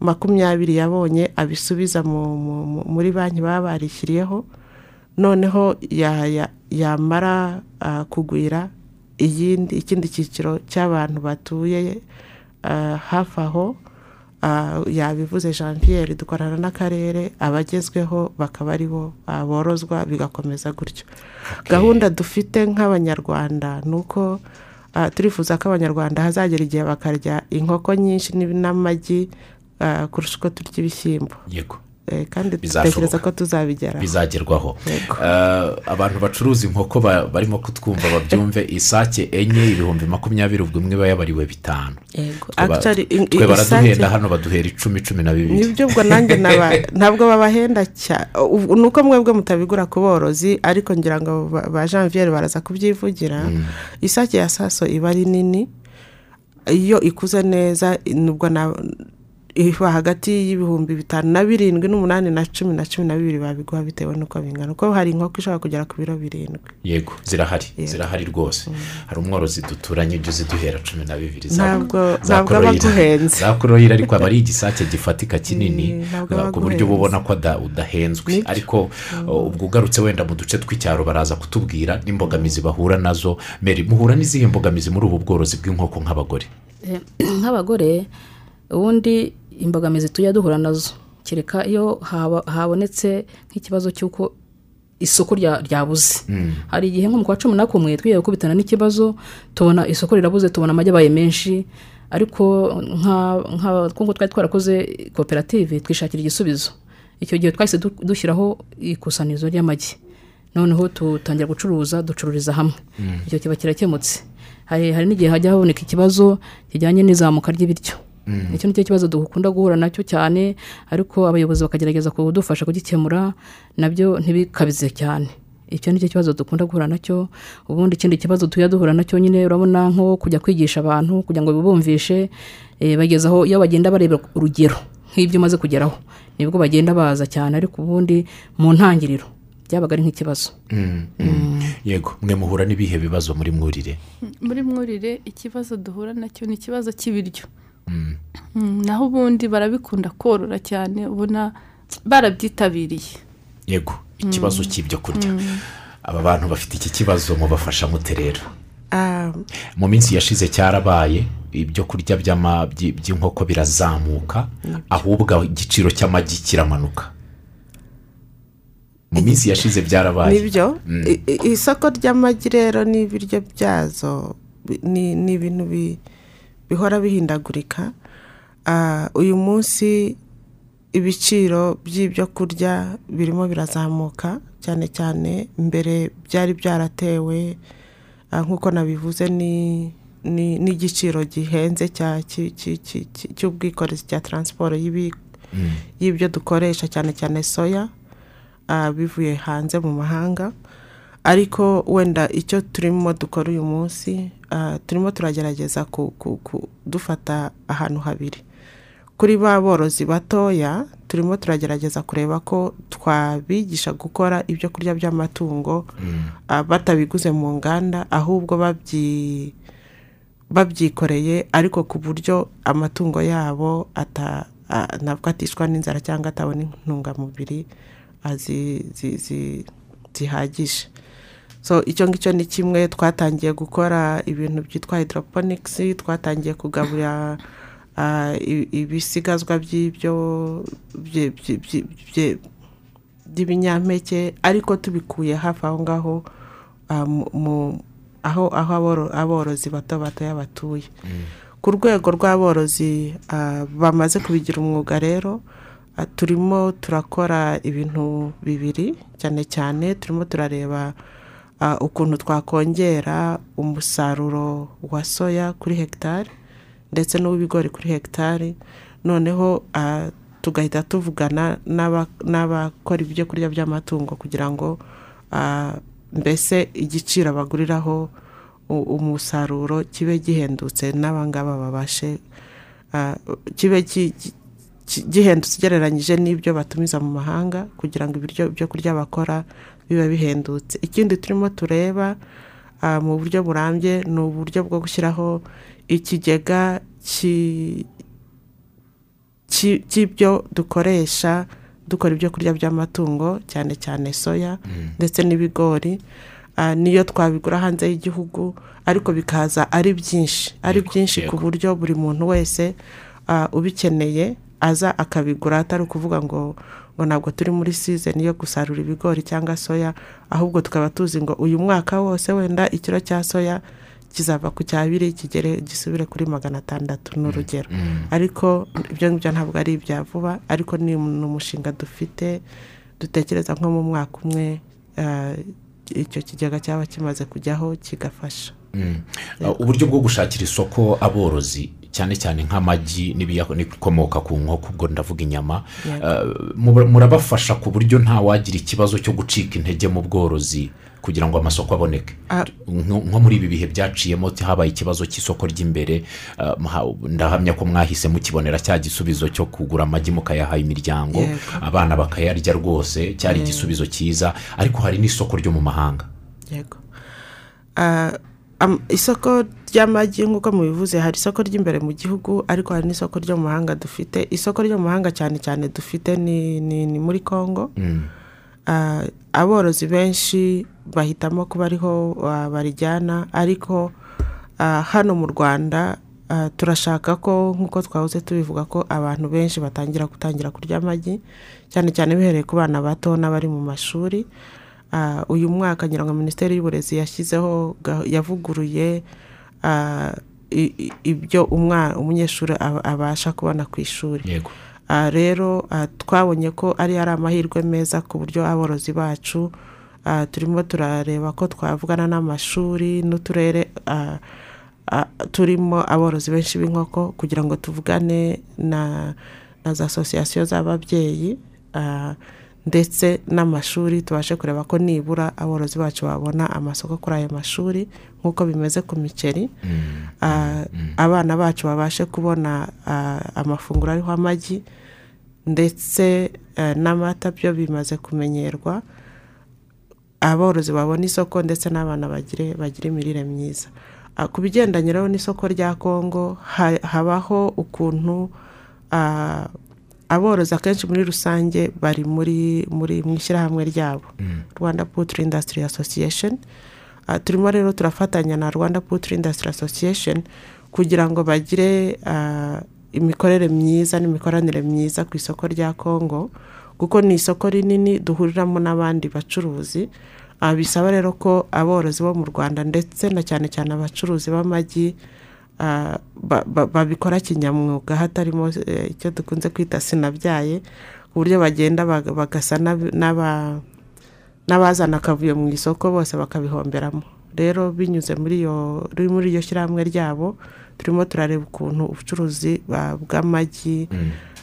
makumyabiri yabonye abisubiza mu- mu- mu- muri banki baba barishyiriyeho noneho ya- ya- yamara kugwira ikindi cyiciro cy'abantu batuye hafi aho ah, yabivuze jean pierre dukorana n'akarere abagezweho bakaba ari bo ah, borozwa bigakomeza gutyo. Gahunda dufite nk'abanyarwanda ni uko ah, turifuza ko abanyarwanda hazagera igihe bakarya inkoko nyinshi n'amagi ah, kurusha uko turya ibishyimbo. Yego. Kandi Bizashoboka. dutekereza ko tuzabigeraho. Bizagerwaho. Eh, abantu bacuruza inkoko ba- barimo kutwumva babyumve isake enye ibihumbi makumyabiri ubwo imwe iba yabariwe bitanu Twe baraduhenda hano baduhera icumi cumi na bibiri. Nibyo ubwo nanjye *laughs* ntabwo babahenda cyane ni uko mwebwe mutabigura ku borozi ariko ngira ngo ba janviere baraza kubyivugira isake ya saso iba ari nini iyo ikuze neza nubwo iba hagati y'ibihumbi bitanu na birindwi n'umunani na cumi na cumi na bibiri babiguha bitewe n'uko bingana. Kuko hari inkoko ishobora kugera ku biro birindwi. Yego zirahari Yego. zirahari rwose. Hari umworozi duturanye ujya uziduhera cumi na bibiri. Ntabwo- aba aguhenze. za koroyira ariko aba ari igisake gifatika kinini Mm, ku buryo uba ubona ko udahenzwe. Ariko uh, ubwo ugarutse wenda mu duce tw'icyaro baraza kutubwira n'imbogamizi bahura na zo. Meri muhura n'izihe mbogamizi muri ubu bworozi bw'inkoko nk'abagore? Eh, *clears throat* nk'abagore ubundi imbogamizi tujya duhura na zo. Kereka iyo habonetse nk'ikibazo cy'uko isoko rya- ryabuze. Hari igihe nko mu kwa cumi na kumwe twigiye gukubitana n'ikibazo tubona isoko rirabuze tubona amagi abaye menshi. Ariko nk'uko twari twarakoze koperative twishakira igisubizo. Icyo gihe twahise du- dushyiraho ikusanyirizo ry'amagi. Noneho dutangira gucuruza ducururiza hamwe. Icyo kiba kirakemutse. Hari n'igihe hajya haboneka ikibazo kijyanye n'izamuka ry'ibiryo. Icyo ni cyo kibazo dukunda guhura na cyo cyane ariko abayobozi bakagerageza kudufasha kugikemura na byo ntibikabize cyane. Icyo ni cyo kibazo dukunda guhura na cyo ubundi ikindi kibazo tujya duhura na cyo nyine urabona nko kujya kwigisha abantu kugira ngo bibumvishe eh, bageze aho iyo bagenda bareba urugero nk'ibyo umaze kugeraho. Nibwo bagenda baza cyane ariko ubundi mu ntangiriro byabaga ari nk'ikibazo. Yego mwe muhura n'ibihe bibazo muri mwurire? Muri mwurire ikibazo duhura na cyo ni ikibazo cy'ibiryo. Mm, naho ubundi barabikunda korora cyane ubona barabyitabiriye yego ikibazo cy'ibyo kurya aba bantu bafite iki kibazo mubafasha mute rero? Ah, mu minsi yashize cyarabaye ibyo kurya by'inkoko birazamuka ahubwo igiciro cy'amagi kiramanuka. Mu minsi yashize byarabaye. Nibyo? Isoko ry'amagi rero n'ibiryo byazo ni ibintu bi- bihora bihindagurika Ah, uyu munsi ibiciro by'ibyo kurya birimo birazamuka cyane cyane mbere byari byaratewe ah, nk'uko nabivuze ni ni- n'igiciro gihenze cy'ubwikorezi cya taransiporo y'ibi- y'ibyo dukoresha cyane cyane soya ah, bivuye hanze mu mahanga. Ariko wenda icyo turimo dukora uyu munsi turimo turagerageza ku- ku- ku- dufata ahantu habiri. Kuri ba borozi batoya turimo turagerageza kureba ko twabigisha gukora ibyo kurya by'amatungo ah, batabiguze mu nganda ahubwo babyi babyikoreye ariko ku buryo amatungo yabo ata a- ntabwo atishwa n'inzara cyangwa atabona intungamubiri ah, zi- zi- zi- zihagije. So icyo ngicyo ni kimwe twatangiye gukora ibintu byitwa hydroponics twatangiye kugaburira ah, ibisigazwa by'ibyo by'ibinyampeke ariko tubikuye hafi aho ngaho ah, aho aho aboro- aborozi bato batoya batuye. Ku rwego rw'aborozi ah, bamaze kubigira umwuga rero turimo turakora ibintu bibiri cyane cyane turimo turareba ukuntu twakongera umusaruro wa soya kuri hegitari ndetse n'uw'ibigori kuri hegitari noneho ah, tugahita tuvugana n'aba- n'abakora ibyo kurya by'amatungo kugira ngo ah, mbese igiciro baguriraho umusaruro kibe gihendutse n'abangaba babashe ah, kibe ki- ki- ki- gihendutse ugereranyije n'ibyo batumiza mu mahanga kugira ngo ibiryo byo kurya bakora bibe bihendutse. Ikindi turimo tureba ah, mu buryo burambye ni uburyo bwo gushyiraho ikigega ki- ki- cy'ibyo dukoresha dukora ibyo kurya by'amatungo cyane cyane soya ndetse n'ibigori. Ah, niyo twabigura hanze y'igihugu ariko bikaza ari byinshi ari byinshi ku buryo buri muntu wese ah, ubikeneye aza akabigura atari ukuvuga ngo ngo ntabwo turi muri sizeni yo gusarura ibigori cyangwa soya ahubwo tukaba tuzi ngo uyu mwaka wose wenda ikiro cya soya kizava ku cyabiri kigere gisubire kuri magana atandatu ni urugero ariko ibyo ngibyo ntabwo ari ibya vuba ariko ni umushinga dufite dutekereza nko mu mwaka umwe ah, icyo kigega cyaba kimaze kujyaho kigafasha. Mm. Uburyo bwo gushakira isoko aborozi cyane cyane nk'amagi n'ibikomoka ku nkoko ubwo ndavuga inyama. Mu- murabafasha ku buryo nta wagira ikibazo cyo gucika intege mu bworozi kugira ngo amasoko aboneke. Ah. nko muri ibi bihe byaciyemo habaye ikibazo cy'isoko ry'imbere. Mha- ndahamya ko mwahise mukibonera cya gisubizo cyo kugura amagi mukayaha imiryango. Abana bakayarya rwose cyari igisubizo cyiza ariko hari n'isoko ryo mu mahanga. Yego. Ah, isoko ry'amagi nk'uko mubivuze hari isoko ry'imbere mu gihugu ariko hari n'isoko ryo mu mahanga dufite. Isoko ryo mu mahanga cyane cyane dufite ni, ni, ni muri congo. Ah, aborozi benshi bahitamo kuba ariho barijyana ariko ah, hano mu rwanda ah, turashaka ko nk'uko twahoze tubivuga ko abantu benshi batangira gutangira kurya amagi cyane cyane bihereye ku bana bato n'abari mu mashuri. Uyu mwaka ngira ngo minisiteri y'uburezi yashyizeho yavuguruye ibyo umwana umunyeshuri aba- abasha kubona ku ishuri. Ah, rero ah, twabonye ko ari ari amahirwe meza ku buryo aborozi bacu ah, turimo turareba ko twavugana n'amashuri n'uturere ah, ah, turimo aborozi benshi b'inkoko kugira ngo tuvugane na za asosiyasiyo z'ababyeyi ah, ndetse n'amashuri tubashe kureba ko nibura aborozi bacu babona amasoko kuri ayo mashuri nk'uko bimeze ku miceri. Ah, abana bacu babashe kubona ah, amafunguro ariho amagi ndetse eh, n'amata byo bimaze kumenyerwa. Aborozi babona isoko ndetse n'abana bagire bagire imirire myiza. Ah, ku bigendanye n'isoko rya kongo ha- habaho ukuntu aborozi akenshi muri rusange bari muri muri mu ishyirahamwe ryabo. Rwanda putri industry association. Ah, turimo rero turafatanya na rwanda putri industry association kugira ngo bagire ah, imikorere myiza n'imikoranire myiza ku isoko rya kongo kuko ni isoko rinini duhuriramo n'abandi bacuruzi. Ah, bisaba rero ko aborozi bo mu rwanda ndetse na cyane cyane abacuruzi b'amagi ba- ba- babikora kinyamwuga hatarimo eh, icyo dukunze kwita sinabyaye ku buryo bagenda baga- bagasa n'ab- n'aba n'abazana akavuyo mu isoko bose bakabihomberamo. Rero binyuze muri iryo shyirahamwe ryabo turimo turareba ukuntu ubucuruzi ah, bw'amagi ah,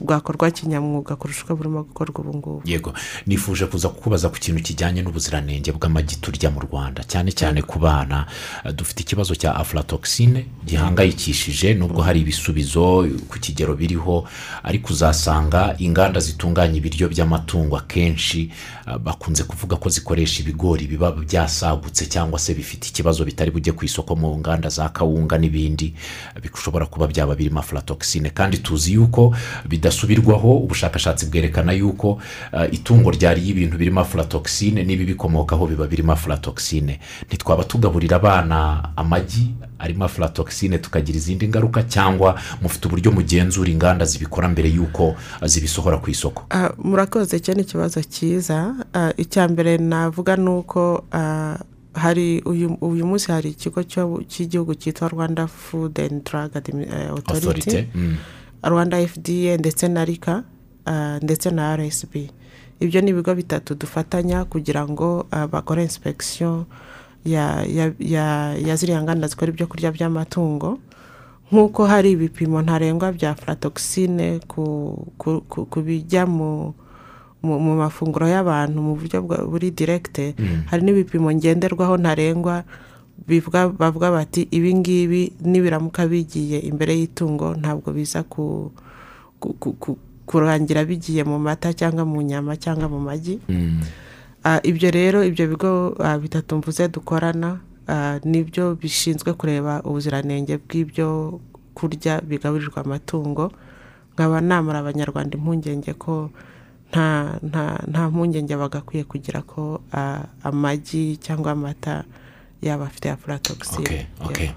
bwakorwa kinyamwuga kurusha uko burimo gukorwa ubu ngubu. Yego nifuje kuza kukubaza ku kintu kijyanye n'ubuziranenge bw'amagi turya mu rwanda cyane cyane ku bana. Eh, dufite ikibazo cya aflatoxine gihangayikishije nubwo hari ibisubizo ku kigero biriho ariko uzasanga inganda zitunganya ibiryo by'amatungo akenshi eh, bakunze kuvuga ko zikoresha ibigori biba byasagutse cyangwa se bifite ikibazo bitari bujye ku isoko mu nganda za kawunga n'ibindi eh, bishobora kuba byaba birimo aflatoxine. Kandi tuzi yuko bidasubirwaho ubushakashatsi bwerekana yuko eh, itungo ryariye ibintu birimo aflatoxine n'ibibikomokaho biba birimo aflatoxine. Ntitwaba tugaburira abana amagi arimo aflatoxine tukagira izindi ngaruka cyangwa mufite uburyo mugenzura inganda zibikora mbere y'uko eh, zibisohora ku isoko? Ah, murakoze icyo ni ikibazo cyiza. Icya mbere navuga ni uko hari uyu munsi hari ikigo cy'igihugu cyitwa rwanda food and drug Admi- mm. rwanda fda ndetse na rika ah, ndetse na rsb ibyo ni ibigo bitatu dufatanya kugira ngo ah, bakore inspection ya ya ya ya ziriya nganda zikora ibyo kurya by'amatungo nk'uko hari ibipimo ntarengwa bya aflatoxine ku, ku, ku, ku bijya mu mu, mafunguro y'abantu mu buryo buri direkite hari n'ibipimo ngenderwaho ntarengwa bavuga bati ibi ngibi nibiramuka bigiye imbere y'itungo ntabwo biza ku, ku, ku, ku, kurangira bigiye mu mata cyangwa mu nyama cyangwa mu magi Mm. Ah, ibyo rero ibyo bigo ah, bitatu mvuze dukorana ah, ni byo bishinzwe kureba ubuziranenge bw'ibyo kurya bigaburirwa amatungo nkaba namara abanyarwanda impungenge ko nta nta nta mpungenge bagakwiye kugira ko amagi cyangwa amata yaba afite okay, okay.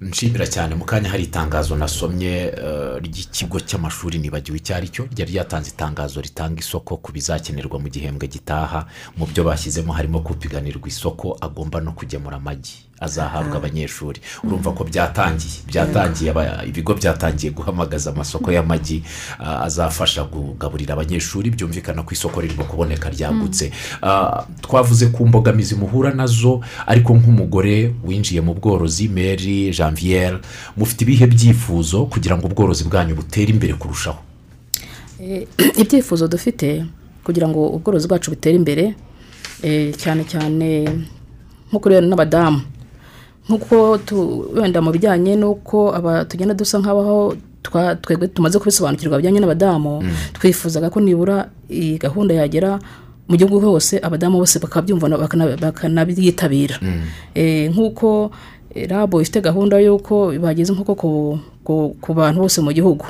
nshimira cyane mu kanya hari itangazo nasomye eh, ry'ikigo cy'amashuri nibagiwe icyo ari cyo ryari ryatanze itangazo ritanga isoko ku bizakenerwa mu gihembwe gitaha. Mu byo bashyizemo harimo kupiganirwa isoko agomba no kugemura amagi. Azahabwa abanyeshuri. Urumva ko byatangiye byatangiye ibigo byatangiye guhamagaza amasoko y'amagi ah, azafasha kugaburira abanyeshuri byumvikana ko isoko ririmo kuboneka ryagutse. Ah, twavuze ku mbogamizi muhura na zo ariko nk'umugore winjiye mu bworozi mary janviere mufite ibihe byifuzo kugira ngo ubworozi bwanyu butere imbere kurushaho? Eh, *clears throat* ibyifuzo dufite kugira ngo ubworozi bwacu butere imbere eh, cyane cyane nko kureba n'abadamu. Nk'uko wenda mu bijyanye n'uko aba- tugenda dusa nk'abaho twebwe tumaze kubisobanukirwa bijyanye n'abadamu twifuzaga ko nibura iyi gahunda yagera mu gihugu hose abadamu bose bakabyumva na- bakana- bakanabyitabira. Eh, nk'uko eh, rabo ifite gahunda y'uko bageze nk'uko ku- ku- ku bantu bose mu gihugu.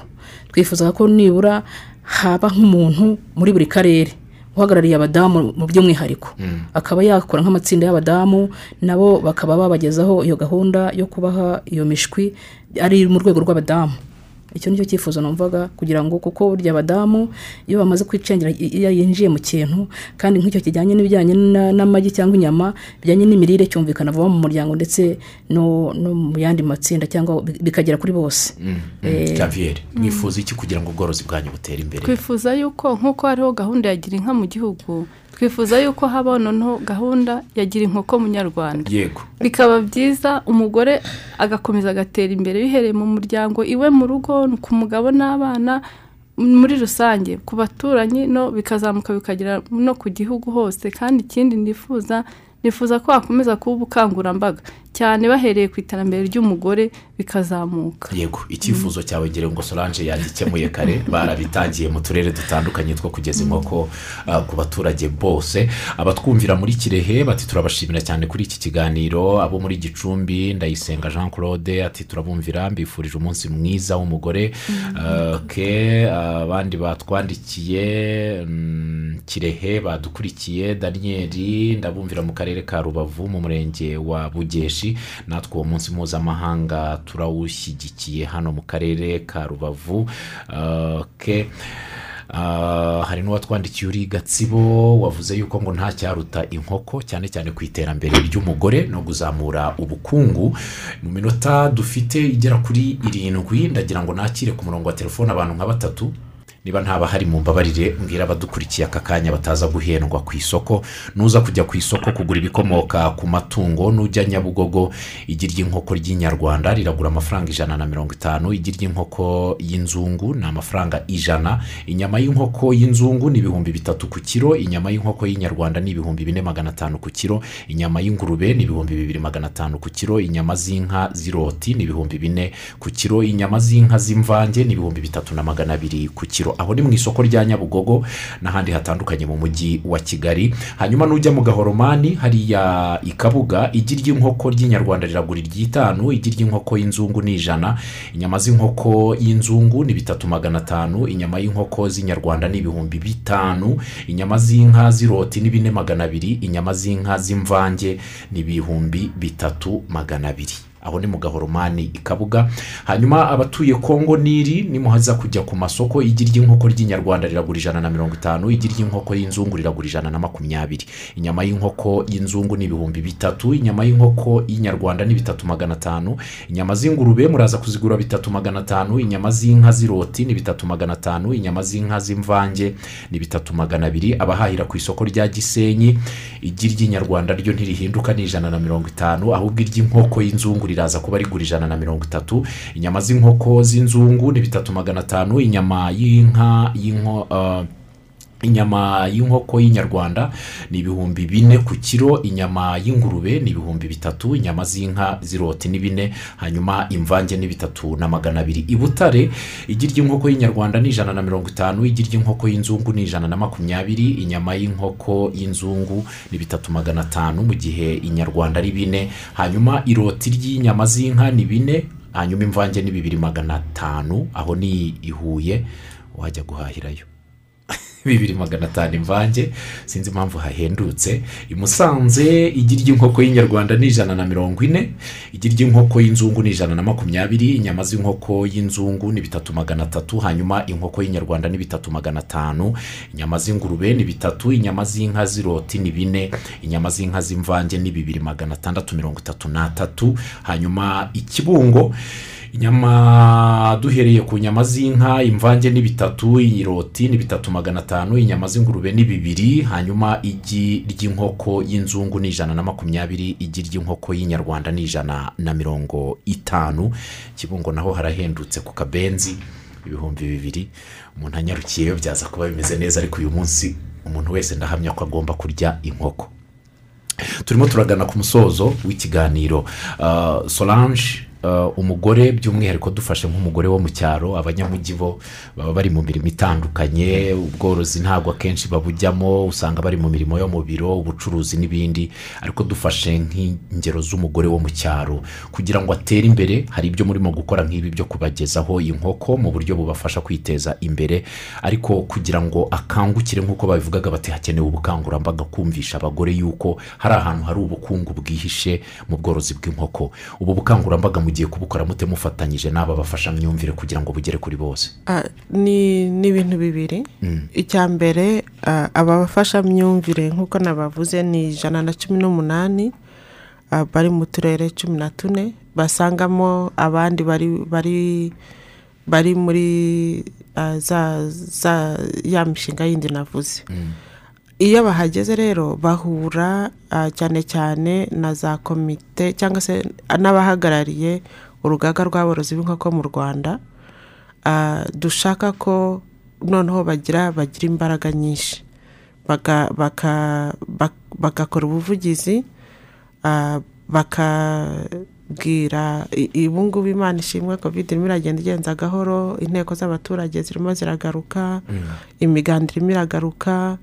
Twifuzaga ko nibura haba nk'umuntu muri buri karere. Uhagarariye abadamu mu by'umwihariko. Akaba yakora nk'amatsinda y'abadamu nabo bakaba babagezaho iyo gahunda yo kubaha iyo mishwi ari mu rwego rw'abadamu. Icyo ni cyo cyifuzo numvaga kugira ngo kuko burya abadamu iyo bamaze kwicengera iyo yinjiye mu kintu kandi nk'icyo kijyanye n'ibijyanye na- n'amagi cyangwa inyama bijyanye n'imirire cyumvikana vuba mu muryango ndetse no, no mu yandi matsinda cyangwa bi- bikagera kuri bose. Eh, janviere mwifuza iki kugira ngo ubworozi bwanyu butere imbere? Twifuza yuko nk'uko hariho gahunda ya gira inka mu gihugu twifuza yuko habaho noneho gahunda ya gira inkoko munyarwanda. Yego. Bikaba byiza umugore agakomeza agatera imbere bihereye mu muryango iwe mu rugo ku mugabo n'abana muri rusange. Ku baturanyi no bikazamuka bikagera no ku gihugu hose. Kandi ikindi nifuza nifuza ko hakomeza kuba ubukangurambaga. Cyane bahereye ku iterambere ry'umugore bikazamuka. Yego icyifuzo cyawe ngira ngo solange yagikemuye kare *laughs* barabitangiye mu turere dutandukanye two kugeza inkoko ah, ku baturage bose. Abatwumvira muri kirehe bati turabashimira cyane kuri iki kiganiro. Abo muri gicumbi ndayisenga jean claude ati turabumvira mbifurije umunsi mwiza w'umugore. Ah, ke abandi batwandikiye mm, kirehe badukurikiye. Daniyeli ndabumvira mu karere ka rubavu mu murenge wa bugeshi. Natwe uwo munsi mpuzamahanga turawushyigikiye hano mu karere ka rubavu. Ah, ke Ah, hari n'uwatwandikiye uri gatsibo wavuze yuko ngo nta cyaruta inkoko cyane cyane ku iterambere ry'umugore no kuzamura ubukungu. Mu minota dufite igera kuri irindwi ndagira ngo nakire ku murongo wa telefone abantu nka batatu. Niba ntaba hari mu mbabarire mbwira abadukurikiye aka kanya bataza guhendwa ku isoko nuza kujya ku isoko kugura ibikomoka ku matungo nujya nyabugogo igi ry'inkoko ry'inyarwanda riragura amafaranga ijana na mirongo itanu igi ry'inkoko y'inzungu ni amafaranga ijana inyama y'inkoko y'inzungu ni ibihumbi bitatu ku kiro inyama y'inkoko y'inyarwanda ni ibihumbi bine magana atanu ku kiro inyama y'ingurube ni ibihumbi bibiri magana atanu ku kiro inyama z'inka z'iroti ni ibihumbi bine ku kiro inyama z'inka z'imvange ni ibihumbi bitatu na magana abiri ku kiro. Aho ni mu isoko rya nyabugogo n'ahandi hatandukanye mu mujyi wa kigali. Hanyuma nujya mu gahoromani hariya i kabuga igi ry'inkoko ry'inyarwanda riragura iry'itanu igi ry'inkoko y'inzungu ni ijana inyama z'inkoko y'inzungu ni bitatu magana atanu inyama y'inkoko z'inyarwanda ni ibihumbi bitanu inyama z'inka z'iroti ni bine magana abiri inyama z'inka z'imvange ni ibihumbi bitatu magana abiri. Aho ni mu gahoromani i kabuga. Hanyuma abatuye kongo niri nimuhaza kujya ku masoko. Igi ry'inkoko ry'inyarwanda riragura ijana na mirongo itanu igi ry'inkoko y'inzungu riragura ijana na makumyabiri. Inyama y'inkoko y'inzungu ni ibihumbi bitatu inyama y'inkoko y'inyarwanda ni bitatu magana atanu inyama z'ingurube muraza kuzigura bitatu magana atanu inyama z'inka z'iroti ni bitatu magana atanu inyama z'inka z'imvange ni bitatu magana abiri. Abahahira ku isoko rya gisenyi igi ry'inyarwanda ryo ntirihinduka ni ijana na mirongo itanu ahubwo iry'inkoko y'inzungu riraza kuba rigura ijana na mirongo itatu. Inyama z'inkoko z'inzungu ni bitatu magana atanu. Inyama y'inka y'inko ah, inyama y'inkoko y'inyarwanda ni ibihumbi bine ku kiro inyama y'ingurube ni ibihumbi bitatu inyama z'inka z'iroti ni bine hanyuma imvange ni bitatu na magana abiri. I butare igi ry'inkoko y'inyarwanda ni ijana na mirongo itanu igi ry'inkoko y'inzungu ni ijana na makumyabiri inyama y'inkoko y'inzungu ni bitatu magana atanu mu gihe inyarwanda ari bine hanyuma iroti ry'inyama z'inka ni bine hanyuma imvange ni bibiri magana atanu aho ni i huye wajya guhahirayo. Bibiri magana atanu imvange sinzi impamvu hahendutse. I musanze igi ry'inkoko y'inyarwanda ni ijana na mirongo ine igi ry'inkoko y'inzungu ni ijana na makumyabiri inyama z'inkoko y'inzungu ni bitatu magana atatu hanyuma inkoko y'inyarwanda ni bitatu magana atanu inyama z'ingurube ni bitatu inyama z'inka z'iroti ni bine inyama z'inka z'imvange ni bibiri magana atandatu mirongo itatu n'atatu hanyuma ikibungo inyama duhereye ku nyama z'inka imvange ni bitatu iroti ni bitatu magana atanu inyama z'ingurube ni bibiri hanyuma igi ry'inkoko y'inzungu ni ijana na makumyabiri igi ry'inkoko y'inyarwanda ni ijana na mirongo itanu. Kibungo naho harahendutse ku kabenzi ibihumbi bibiri. Umuntu anyarukiyeyo byaza kuba bimeze neza ariko uyu munsi umuntu wese ndahamya ko agomba kurya inkoko. Turimo turagana ku musozo w'ikiganiro. Ah, solange umugore by'umwihariko dufashe nk'umugore wo mu cyaro abanyamujyi bo baba bari mu mirimo itandukanye ubworozi ntabwo akenshi babujyamo usanga bari mu mirimo yo mu biro ubucuruzi n'ibindi ariko dufashe nk'ingero z'umugore wo mu cyaro. Kugira ngo atere imbere hari ibyo murimo gukora nk'ibi byo kubagezaho inkoko mu buryo bubafasha kwiteza imbere ariko kugira ngo akangukire nk'uko babivugaga bati hakenewe ubukangurambaga kumvisha abagore yuko hari ahantu hari ubukungu bwihishe mu bworozi bw'inkoko. Ubu bukangurambaga mugiye kubukora mute mufatanyije n'aba bafashamyumvire kugira ngo bugere kuri bose. Ah, ni ni ibintu bibiri. Icya mbere ah, aba bafashamyumvire nk'uko nabavuze ni ijana na cumi n'umunani ah, bari mu turere cumi na tune. Basangamo abandi bari bari bari muri za za ya mishinga yindi navuze. Iyo bahageze rero bahura ah, cyane cyane na za komite cyangwa se n'abahagarariye urugaga rw'aborozi b'inkoko mu rwanda Ah, dushaka ko noneho bagira bagira imbaraga nyinshi. Bagakora ubuvugizi ah, bakabwira ubu ngubu imana ishimwe covid irimo iragenda igenza gahoro inteko z'abaturage zirimo ziragaruka imiganda irimo iragaruka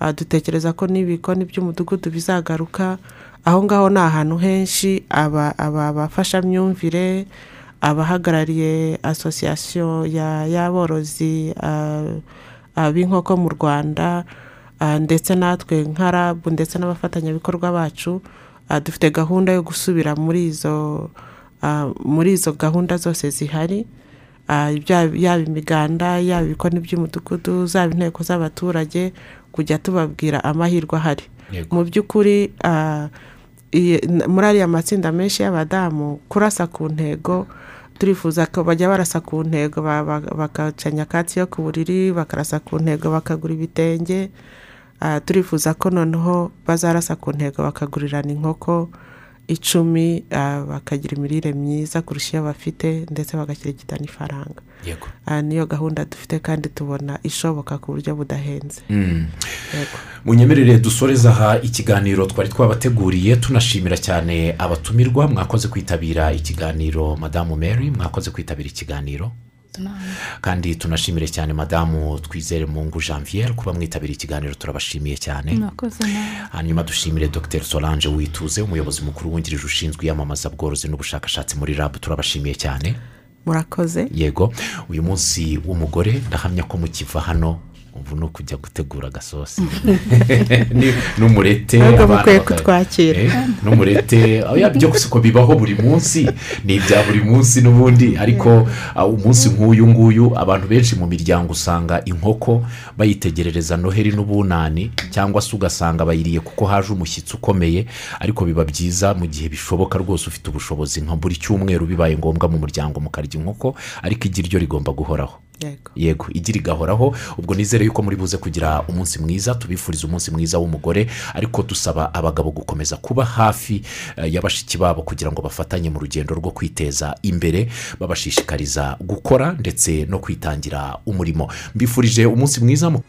dutekereza ko n'ibikoni by'umudugudu bizagaruka. Aho ngaho ni ahantu henshi aba bafashamyumvire abahagarariye asosiyasiyo ya- y'aborozi b'inkoko mu rwanda ndetse natwe nka rabu ndetse n'abafatanyabikorwa bacu dufite gahunda yo gusubira muri izo muri izo gahunda zose zihari. Yaba imiganda yaba ibikoni by'umudugudu zaba inteko z'abaturage kujya tubabwira amahirwe ahari. Mu by'ukuri ah, muri ariya matsinda menshi y'abadamu kurasa ku ntego turifuza ko bajya barasa ku ntego ba- ba- bagaca nyakatsi yo ku buriri bakarasa ku ntego bakagura ibitenge. Ah, turifuza ko noneho bazarasa ku ntego bakagurirana inkoko icumi ah, bakagira imirire myiza kurusha iyo bafite ndetse bagashyirigita n'ifaranga. Niyo gahunda dufite kandi tubona ishoboka ku buryo budahenze. Yego. munyemerere dusoreze aha ikiganiro twari twabateguriye tunashimira cyane abatumirwa mwakoze kwitabira ikiganiro madamu mary mwakoze kwitabira ikiganiro. Kandi tunashimire cyane madamu twizere mungu janvier kuba mwitabira ikiganiro turabashimiye cyane. Hanyuma dushimire dr. Solange wituze umuyobozi mukuru wungirije ushinzwe iyamamaza bworozi n'ubushakashatsi muri rab turabashimiye cyane. Murakoze. Yego. Uyu munsi w'umugore ndahamya ko mukiva hano ubu ni ukujya gutegura agasosi. *laughs* N'umurete mukwiye kutwakira. Eh, n'umurete. Oya, byo gusa uko bibaho buri munsi. Ni ibya buri munsi n'ubundi. Ariko ah, umunsi nk'uyu nguyu abantu benshi mu miryango usanga inkoko bayitegerereza noheli n'ubunani cyangwa se ugasanga bayiriye kuko haje umushyitsi ukomeye. Ariko biba byiza mu gihe bishoboka rwose ufite ubushobozi nka buri cyumweru bibaye ngombwa mu muryango mukarya inkoko ariko igi ryo rigomba guhoraho. yego. Igira igahoraho. Ubwo nizere yuko muri buze kugira umunsi mwiza tubifuriza umunsi mwiza w'umugore ariko dusaba abagabo gukomeza kuba hafi eh, ya bashiki babo kugira ngo bafatanye mu rugendo rwo kwiteza imbere babashishikariza gukora ndetse no kwitangira umurimo. Mbifurije umunsi mwiza mu